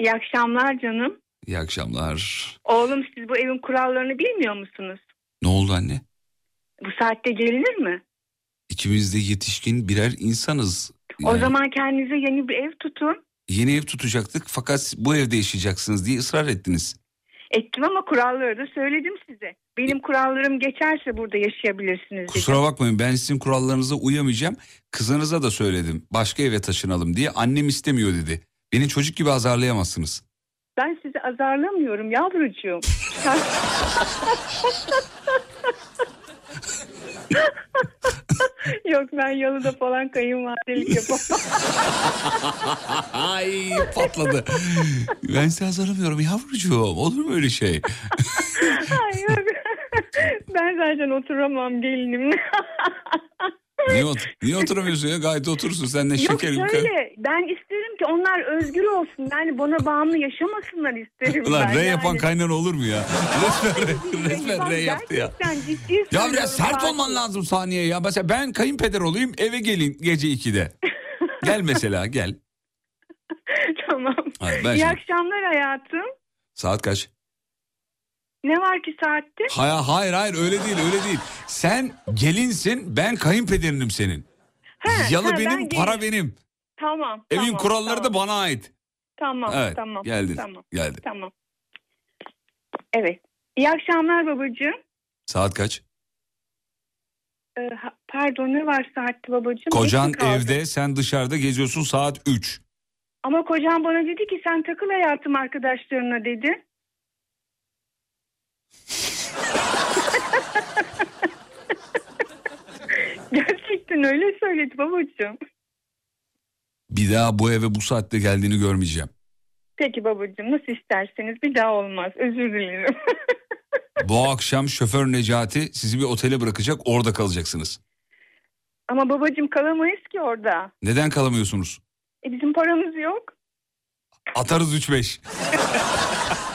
iyi akşamlar canım. İyi akşamlar. Oğlum siz bu evin kurallarını bilmiyor musunuz? Ne oldu anne? Bu saatte gelinir mi? İkimiz de yetişkin birer insanız. O Yani zaman kendinize yeni bir ev tutun. Yeni ev tutacaktık fakat bu evde yaşayacaksınız diye ısrar ettiniz. Ettim ama kuralları da söyledim size. Benim kurallarım geçerse burada yaşayabilirsiniz dedim. Kusura bakmayın ben sizin kurallarınıza uyamayacağım. Kızınıza da söyledim. Başka eve taşınalım diye. Annem istemiyor dedi. Beni çocuk gibi azarlayamazsınız. Ben sizi azarlamıyorum yavrucuğum. Yok ben yalıda falan kayınvalidelik yapamam. Ay patladı. ben sizi azarlamıyorum yavrucuğum. Olur mu öyle şey? Ay, yok. ben zaten oturamam gelinimle. Niye, ot- niye oturamıyorsun ya? Gayet oturursun. Sen de Yok şeker yukarı. şöyle ben isterim ki onlar özgür olsun. Yani bana bağımlı yaşamasınlar isterim Ulan ben. re yani. yapan kaynana olur mu ya? Resmen re, resmen re yaptı ya. Ya biraz sert olman lazım saniye ya. Mesela ben kayınpeder olayım eve gelin gece 2'de. Gel mesela gel. tamam. Hayır, İyi şimdi- akşamlar hayatım. Saat kaç? Ne var ki saatte? Hayır hayır hayır öyle değil öyle değil. Sen gelinsin ben kayınpederinim senin. He, Yalı he, benim ben para gelin. benim. Tamam. Evin tamam, kuralları da tamam. bana ait. Tamam Evet, tamam. geldin, Tamam. geldin. Tamam. Evet. İyi akşamlar babacığım. Saat kaç? Ee, pardon ne var saatte babacığım? Kocan evde sen dışarıda geziyorsun saat 3. Ama kocam bana dedi ki sen takıl hayatım arkadaşlarına dedi. Gerçekten öyle söyledi babacığım. Bir daha bu eve bu saatte geldiğini görmeyeceğim. Peki babacığım nasıl isterseniz bir daha olmaz. Özür dilerim. Bu akşam şoför Necati sizi bir otele bırakacak orada kalacaksınız. Ama babacığım kalamayız ki orada. Neden kalamıyorsunuz? E bizim paramız yok. Atarız 3-5.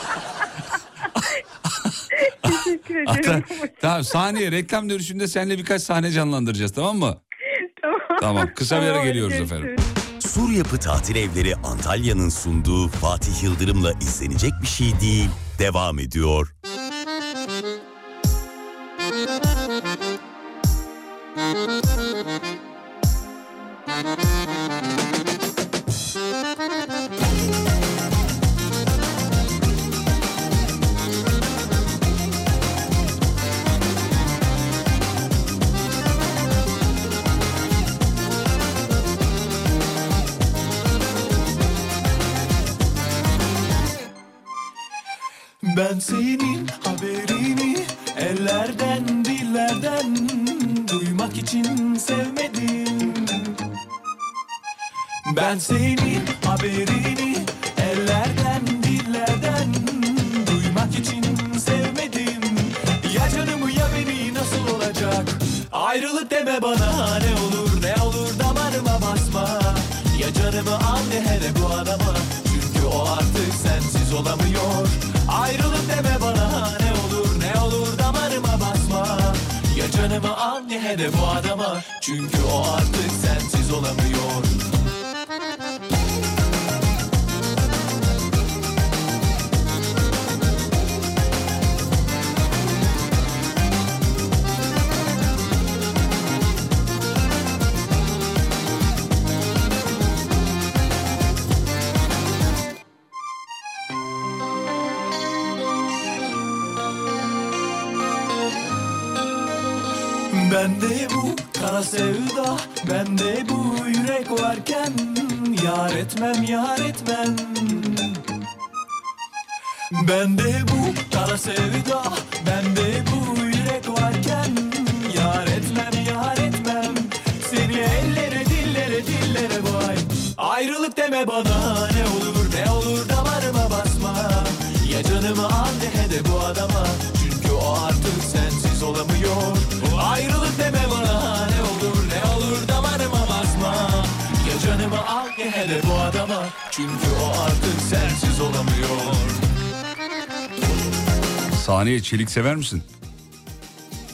Teşekkür ederim. Tamam saniye reklam dönüşünde seninle birkaç sahne canlandıracağız tamam mı? tamam. Tamam kısa bir ara Tamam, geliyoruz efendim. Sur Yapı Tatil Evleri Antalya'nın sunduğu Fatih Yıldırım'la izlenecek bir şey değil. Devam ediyor. Bende bu kara sevda Bende bu yürek varken Yar etmem yar etmem. Bende bu kara sevda Bende bu yürek varken Yar etmem yar etmem. Seni ellere dillere dillere vay Ayrılık deme bana ne olur ne olur damarıma basma. Ya canımı al de bu adama. Çünkü o artık sensiz olamıyor Ayrılık deme bana ne olur ne olur damarıma basma Ya canımı al de de bu adama Çünkü o artık sensiz olamıyor Saniye çelik sever misin?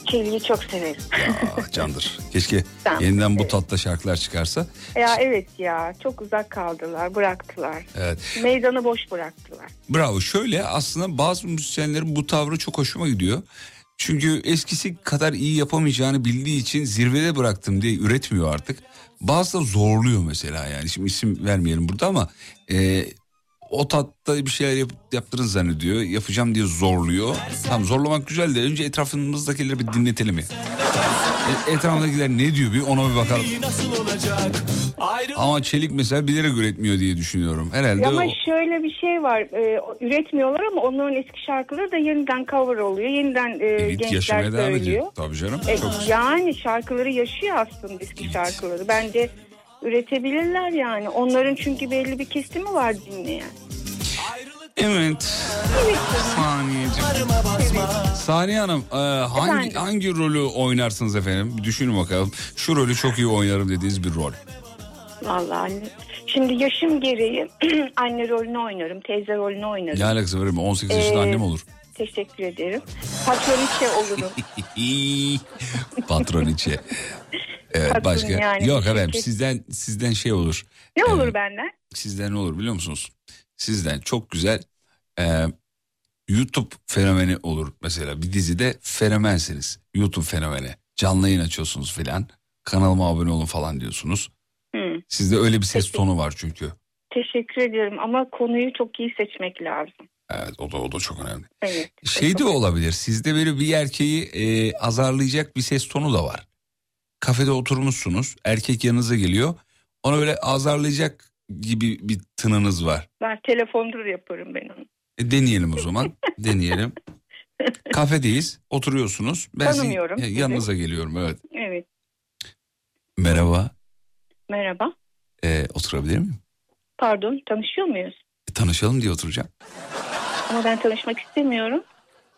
Çeliği çok severim. Aa, candır. Keşke Ben yeniden bu tatta şarkılar çıkarsa. Ya evet ya çok uzak kaldılar bıraktılar. Evet. Meydanı boş bıraktılar. Bravo. Şöyle aslında bazı müzisyenlerin bu tavrı çok hoşuma gidiyor. Çünkü eskisi kadar iyi yapamayacağını bildiği için zirvede bıraktım diye üretmiyor artık. Bazı da zorluyor mesela yani. Şimdi isim vermeyelim burada ama e, o tatta bir şeyler yap, yaptırın zannediyor. Yapacağım diye zorluyor. Tamam zorlamak güzel de önce etrafımızdakileri bir dinletelim ya. E, etrafındakiler ne diyor bir ona bir bakalım. Ama Çelik mesela bilerek üretmiyor diye düşünüyorum. Herhalde ama o... şöyle bir şey var e, üretmiyorlar ama onların eski şarkıları da yeniden cover oluyor. Yeniden e, Evet, gençler söylüyor. ediyor. Tabii canım. E, Çok yani şarkıları yaşıyor aslında eski şarkıları. Bence üretebilirler yani. Onların çünkü belli bir kesimi var dinleyen. Evet. Saniyeciğim. Saniye Hanım e, hangi Efendim? hangi rolü oynarsınız efendim? Bir düşünün bakalım. Şu rolü çok iyi oynarım dediğiniz bir rol. Vallahi anne. Şimdi yaşım gereği anne rolünü oynarım, teyze rolünü oynarım. Ne alakası var mı? 18 yaşında Ee, annem olur. Teşekkür ederim. Patroniçe olurum. Patron içi. Evet başka. yani, Yok efendim şirket. sizden sizden şey olur. Ne Ee, olur benden? Sizden ne olur biliyor musunuz? Sizden çok güzel e, YouTube fenomeni olur mesela. Bir dizide fenomensiniz. YouTube fenomeni. Canlı yayın açıyorsunuz filan. Kanalıma abone olun falan diyorsunuz. Hı. Sizde öyle bir ses tonu var çünkü. Teşekkür ederim ama konuyu çok iyi seçmek lazım. Evet o da o da çok önemli. Evet. Şey de olabilir. Sizde böyle bir erkeği e, azarlayacak bir ses tonu da var. Kafede oturmuşsunuz. Erkek yanınıza geliyor. Ona böyle azarlayacak gibi bir tınınız var. Ben telefondur yaparım ben onu. E, deneyelim o zaman. deneyelim. Kafedeyiz. Oturuyorsunuz. Ben sizin Tanımıyorum e, sizi. yanınıza geliyorum. Evet. Evet. Merhaba. Merhaba. E, oturabilir miyim? Pardon tanışıyor muyuz? E, tanışalım diye oturacağım. Ama ben tanışmak istemiyorum.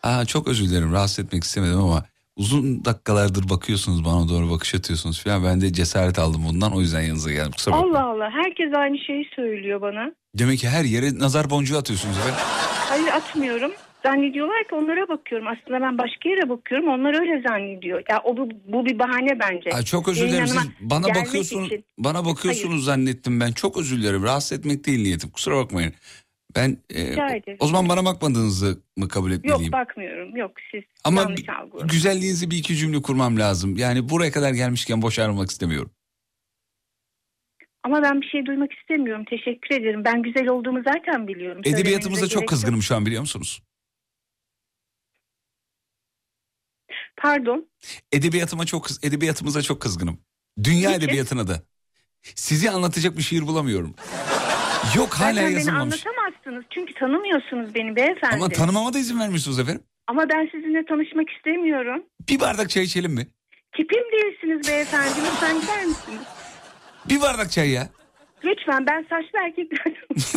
Aa, çok özür dilerim. Rahatsız etmek istemedim ama uzun dakikalardır bakıyorsunuz bana doğru bakış atıyorsunuz falan. Ben de cesaret aldım bundan. O yüzden yanınıza geldim. Kusura bakmayın. Allah Allah herkes aynı şeyi söylüyor bana. Demek ki her yere nazar boncuğu atıyorsunuz efendim. Hayır atmıyorum. Zannediyorlar ki onlara bakıyorum. Aslında ben başka yere bakıyorum. Onlar öyle zannediyor. Ya o bu, bu bir bahane bence. Ay, çok özür dilerim. Siz bana bakıyorsunuz. için. Bana bakıyorsunuz zannettim ben. Çok özür dilerim. Rahatsız etmek değil niyetim. Kusura bakmayın. Ben e, o zaman bana bakmadığınızı mı kabul etmeliyim? Yok bakmıyorum. Yok siz Ama yanlış algıladınız. güzelliğinizi bir iki cümle kurmam lazım. Yani buraya kadar gelmişken boş ayrılmak istemiyorum. Ama ben bir şey duymak istemiyorum. Teşekkür ederim. Ben güzel olduğumu zaten biliyorum. Edebiyatımıza çok kızgınım yok. şu an biliyor musunuz? Pardon. Edebiyatıma çok edebiyatımıza çok kızgınım. Dünya Niçin? edebiyatına da. Sizi anlatacak bir şiir bulamıyorum. Yok hala Zaten beni yazılmamış. anlatamazsınız. Çünkü tanımıyorsunuz beni beyefendi. Ama tanımama da izin vermiyorsunuz efendim. Ama ben sizinle tanışmak istemiyorum. Bir bardak çay içelim mi? Tipim değilsiniz beyefendi. Lütfen gider misiniz? Bir bardak çay ya. Lütfen ben saçlı erkekler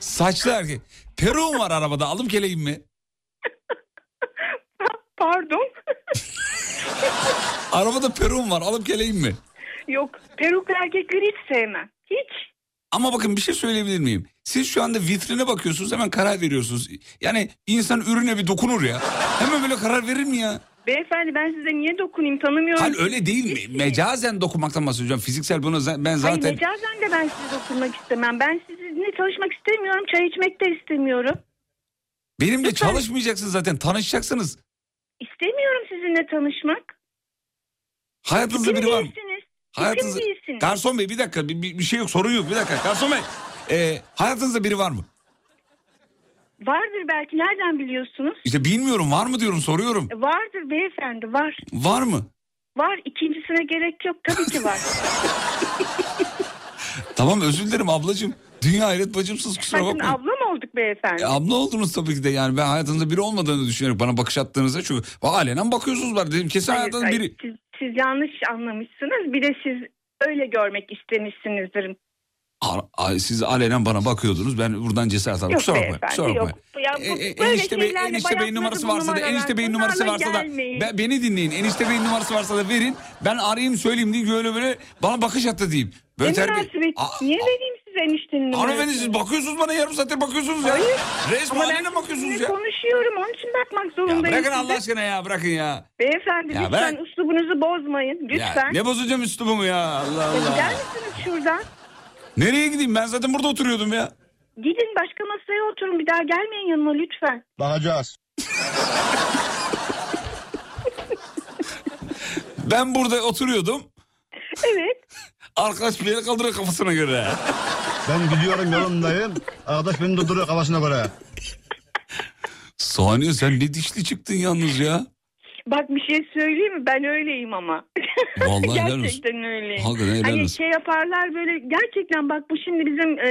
Saçlı erkek. Peruğum var arabada alıp geleyim mi? Pardon. Arabada peruğum var alıp geleyim mi? Yok peruklu erkekleri hiç sevmem. Hiç. Ama bakın bir şey söyleyebilir miyim? Siz şu anda vitrine bakıyorsunuz hemen karar veriyorsunuz. Yani insan ürüne bir dokunur ya. Hemen böyle karar verir mi ya? Beyefendi ben size niye dokunayım tanımıyorum. Hayır öyle değil mi? Mecazen dokunmaktan bahsediyorum. Fiziksel bunu ben zaten... Hayır mecazen de ben size dokunmak istemem. Ben sizinle çalışmak istemiyorum. Çay içmek de istemiyorum. Benimle çalışmayacaksınız zaten tanışacaksınız. İstemiyorum sizinle tanışmak. Hayatınızda biri var mı? değilsiniz. Hayatınızda... Tipim değilsiniz. Garson bey bir dakika bir, bir, bir şey yok sorun yok bir dakika. Garson bey ee, hayatınızda biri var mı? Vardır belki nereden biliyorsunuz? İşte bilmiyorum var mı diyorum soruyorum. Vardır beyefendi var. Var mı? Var ikincisine gerek yok tabii ki var. Tamam özür dilerim ablacığım. Dünya hayret bacımsız kusura Bakın bakmayın. abla olduk beyefendi? E, abla oldunuz tabii ki de yani ben hayatınızda biri olmadığını düşünüyorum. Bana bakış attığınızda çünkü alenen bakıyorsunuz var dedim kesin Hayır, hayatınızda hayır, biri. Siz, siz yanlış anlamışsınız. Bir de siz öyle görmek istemişsinizdir. Siz alenen bana bakıyordunuz ben buradan cesaret aldım. Kusura bakmayın. Kusura bakmayın. E, e, enişte bey, enişte beyin numarası varsa da enişte beyin numarası varsa da ben, beni dinleyin. Enişte beyin numarası varsa da verin. Ben arayayım söyleyeyim diye böyle böyle bana bakış attı diyeyim. Böyle terbiye- Niye vereyim size eniştenin numarasını? Hanımefendi siz bakıyorsunuz bana yarım saattir bakıyorsunuz ya. Hayır. Resmen Ama ben alenen bakıyorsunuz ya. konuşuyorum. Onun için bakmak Ya zorundayım bırakın size. Allah aşkına ya bırakın ya. Beyefendi Ya lütfen bırak. üslubunuzu bozmayın. Ya Lütfen. ne bozacağım üslubumu ya Allah Ya Gider Allah. misiniz şuradan? Nereye gideyim ben zaten burada oturuyordum ya. Gidin başka masaya oturun. Bir daha gelmeyin yanıma lütfen. Bakacağız. Ben burada oturuyordum. Evet. Arkadaş bir yere kaldırıyor kafasına göre. Ben gidiyorum yolundayım. Arkadaş beni durduruyor kafasına göre. Saniye sen ne dişli çıktın yalnız ya. Bak bir şey söyleyeyim mi? Ben öyleyim ama. Vallahi helal gerçekten öyleyim. Hakikaten helal hani olsun. şey yaparlar böyle gerçekten bak bu şimdi bizim e,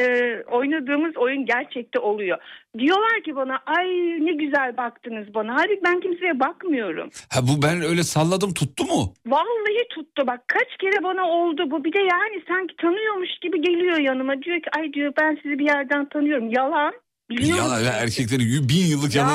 oynadığımız oyun gerçekte oluyor. Diyorlar ki bana ay ne güzel baktınız bana. Halbuki ben kimseye bakmıyorum. Ha bu ben öyle salladım tuttu mu? Vallahi tuttu bak kaç kere bana oldu bu. Bir de yani sanki tanıyormuş gibi geliyor yanıma. Diyor ki ay diyor ben sizi bir yerden tanıyorum. Yalan. Biliyor Yalan ya erkeklerin y- bin yıllık. Yani,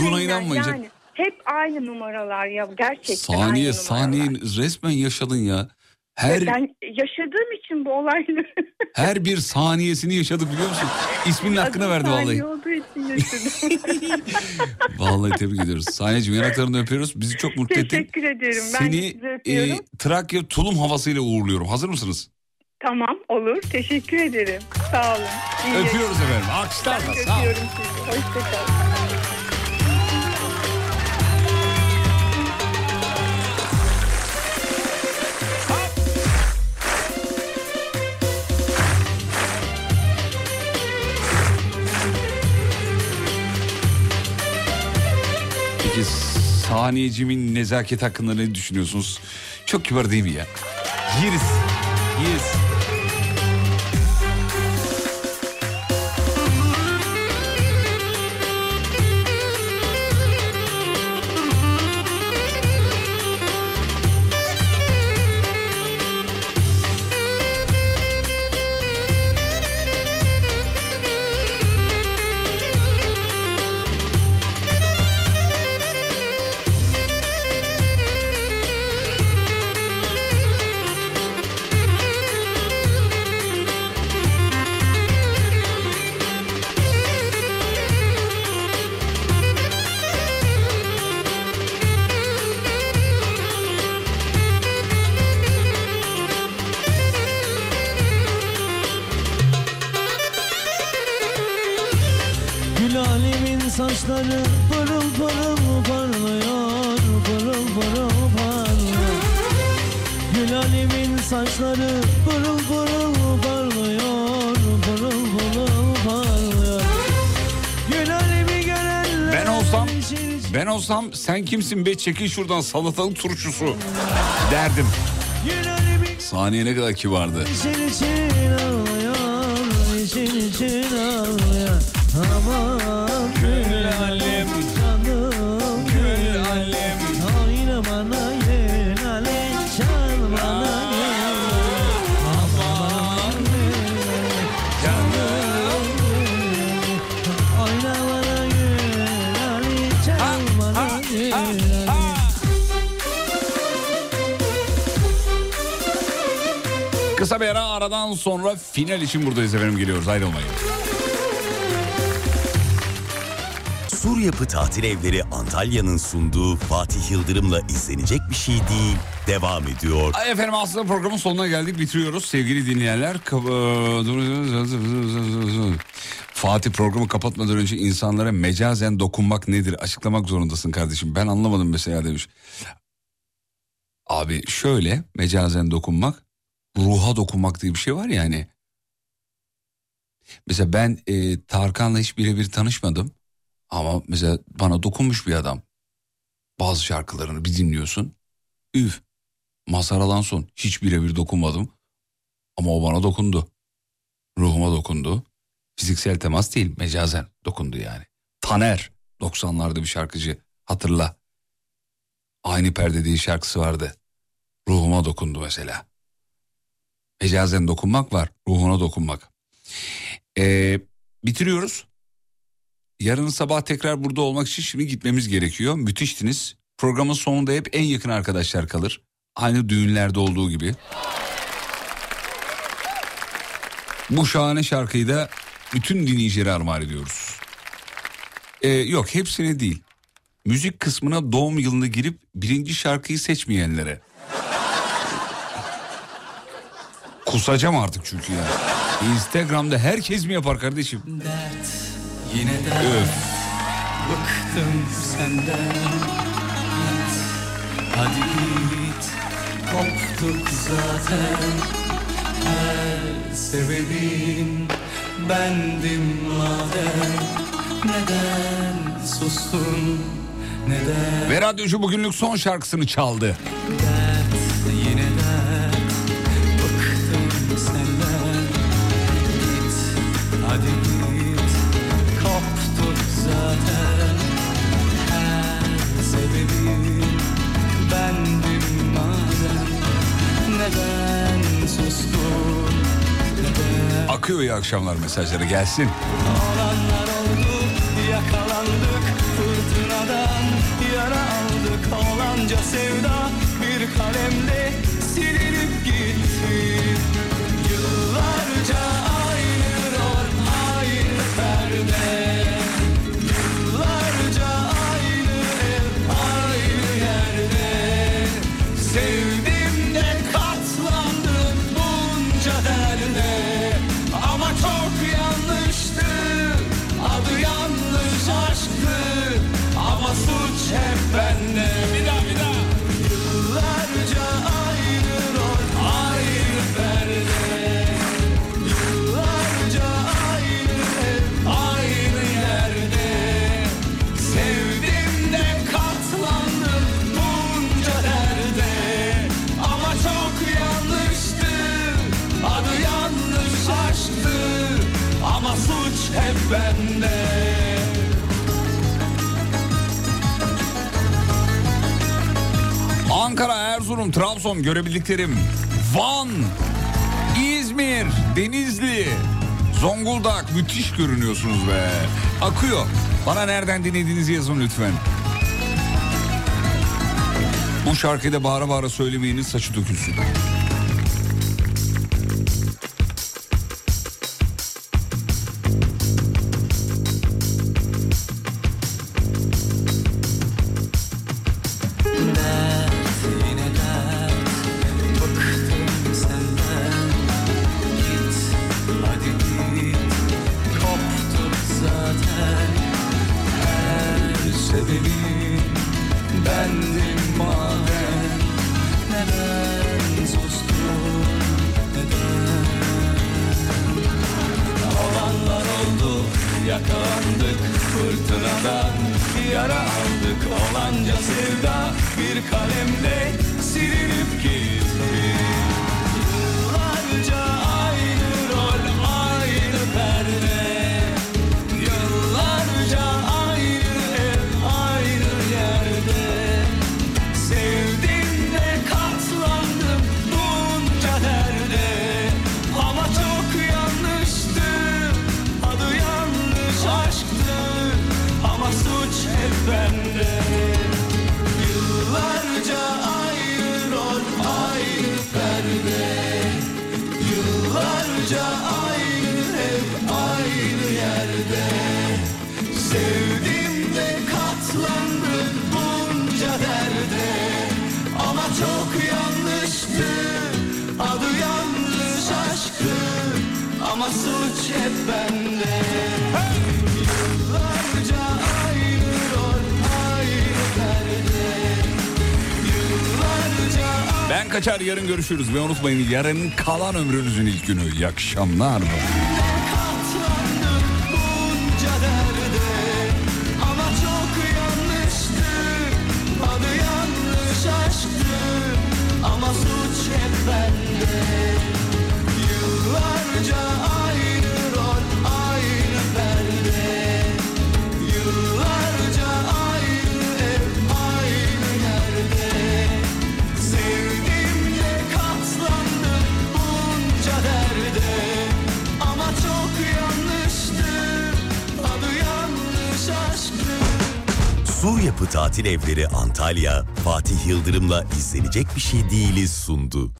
Buna aynen, inanmayın canım. Yani. Hep aynı numaralar ya gerçekten Saniye saniye resmen yaşadın ya. Her Ben yaşadığım için bu olayları her bir saniyesini yaşadık biliyor musun? İsminin hakkını verdi vallahi. olduğu için yaşadım. Vallahi tebrik ediyoruz. Saniyeciğim yanaklarını öpüyoruz. Bizi çok mutlu ettin. Teşekkür ederim. Ben Seni öpüyorum. e, Trakya tulum havasıyla uğurluyorum. Hazır mısınız? Tamam olur. Teşekkür ederim. Sağ olun. İyi Öpüyoruz efendim. Alkışlarla. Ben de Sağ olun. öpüyorum sizi. Hoşçakalın. Peki saniyecimin nezaket hakkında ne düşünüyorsunuz? Çok kibar değil mi ya? Yeriz. Yeriz. Sen kimsin be çekil şuradan salatalık turşusu derdim. Saniye ne kadar kibardı. Kısa bir ara aradan sonra final için buradayız efendim geliyoruz ayrılmayın. Sur Yapı Tatil Evleri Antalya'nın sunduğu Fatih Yıldırım'la izlenecek bir şey değil. Devam ediyor. Ay Efendim aslında programın sonuna geldik bitiriyoruz sevgili dinleyenler. Fatih programı kapatmadan önce insanlara mecazen dokunmak nedir açıklamak zorundasın kardeşim. Ben anlamadım mesela demiş. Abi şöyle mecazen dokunmak ruha dokunmak diye bir şey var ya hani. Mesela ben e, Tarkan'la hiç birebir tanışmadım. Ama mesela bana dokunmuş bir adam. Bazı şarkılarını bir dinliyorsun. Üf. Mazhar Alanson hiç birebir dokunmadım. Ama o bana dokundu. Ruhuma dokundu. Fiziksel temas değil mecazen dokundu yani. Taner 90'larda bir şarkıcı hatırla. Aynı perde diye şarkısı vardı. Ruhuma dokundu mesela. Mecazen dokunmak var. Ruhuna dokunmak. Ee, bitiriyoruz. Yarın sabah tekrar burada olmak için şimdi gitmemiz gerekiyor. Müthiştiniz. Programın sonunda hep en yakın arkadaşlar kalır. Aynı düğünlerde olduğu gibi. Bu şahane şarkıyı da bütün dinleyicilere armağan ediyoruz. Ee, yok hepsine değil. Müzik kısmına doğum yılını girip birinci şarkıyı seçmeyenlere. Kusacağım artık çünkü ya. Instagram'da herkes mi yapar kardeşim? Dert. Yine dert. Öf. Bıktım senden. Git. Hadi git. Koptuk zaten. Her sebebin bendim madem. Neden sustun? Neden? Ve radyocu bugünlük son şarkısını çaldı. yine Akıyor iyi akşamlar mesajları gelsin. Olanlar oldu yakalandık fırtınadan Yara aldık olanca sevda bir kalemle silinip gitti Erzurum, Trabzon görebildiklerim. Van, İzmir, Denizli, Zonguldak müthiş görünüyorsunuz be. Akıyor. Bana nereden dinlediğinizi yazın lütfen. Bu şarkıda bağıra bağıra söylemeyiniz saçı dökülsün. Yarın görüşürüz ve unutmayın yarın kalan ömrünüzün ilk günü. İyi akşamlar. Tatil Evleri Antalya, Fatih Yıldırım'la izlenecek bir şey değiliz sundu.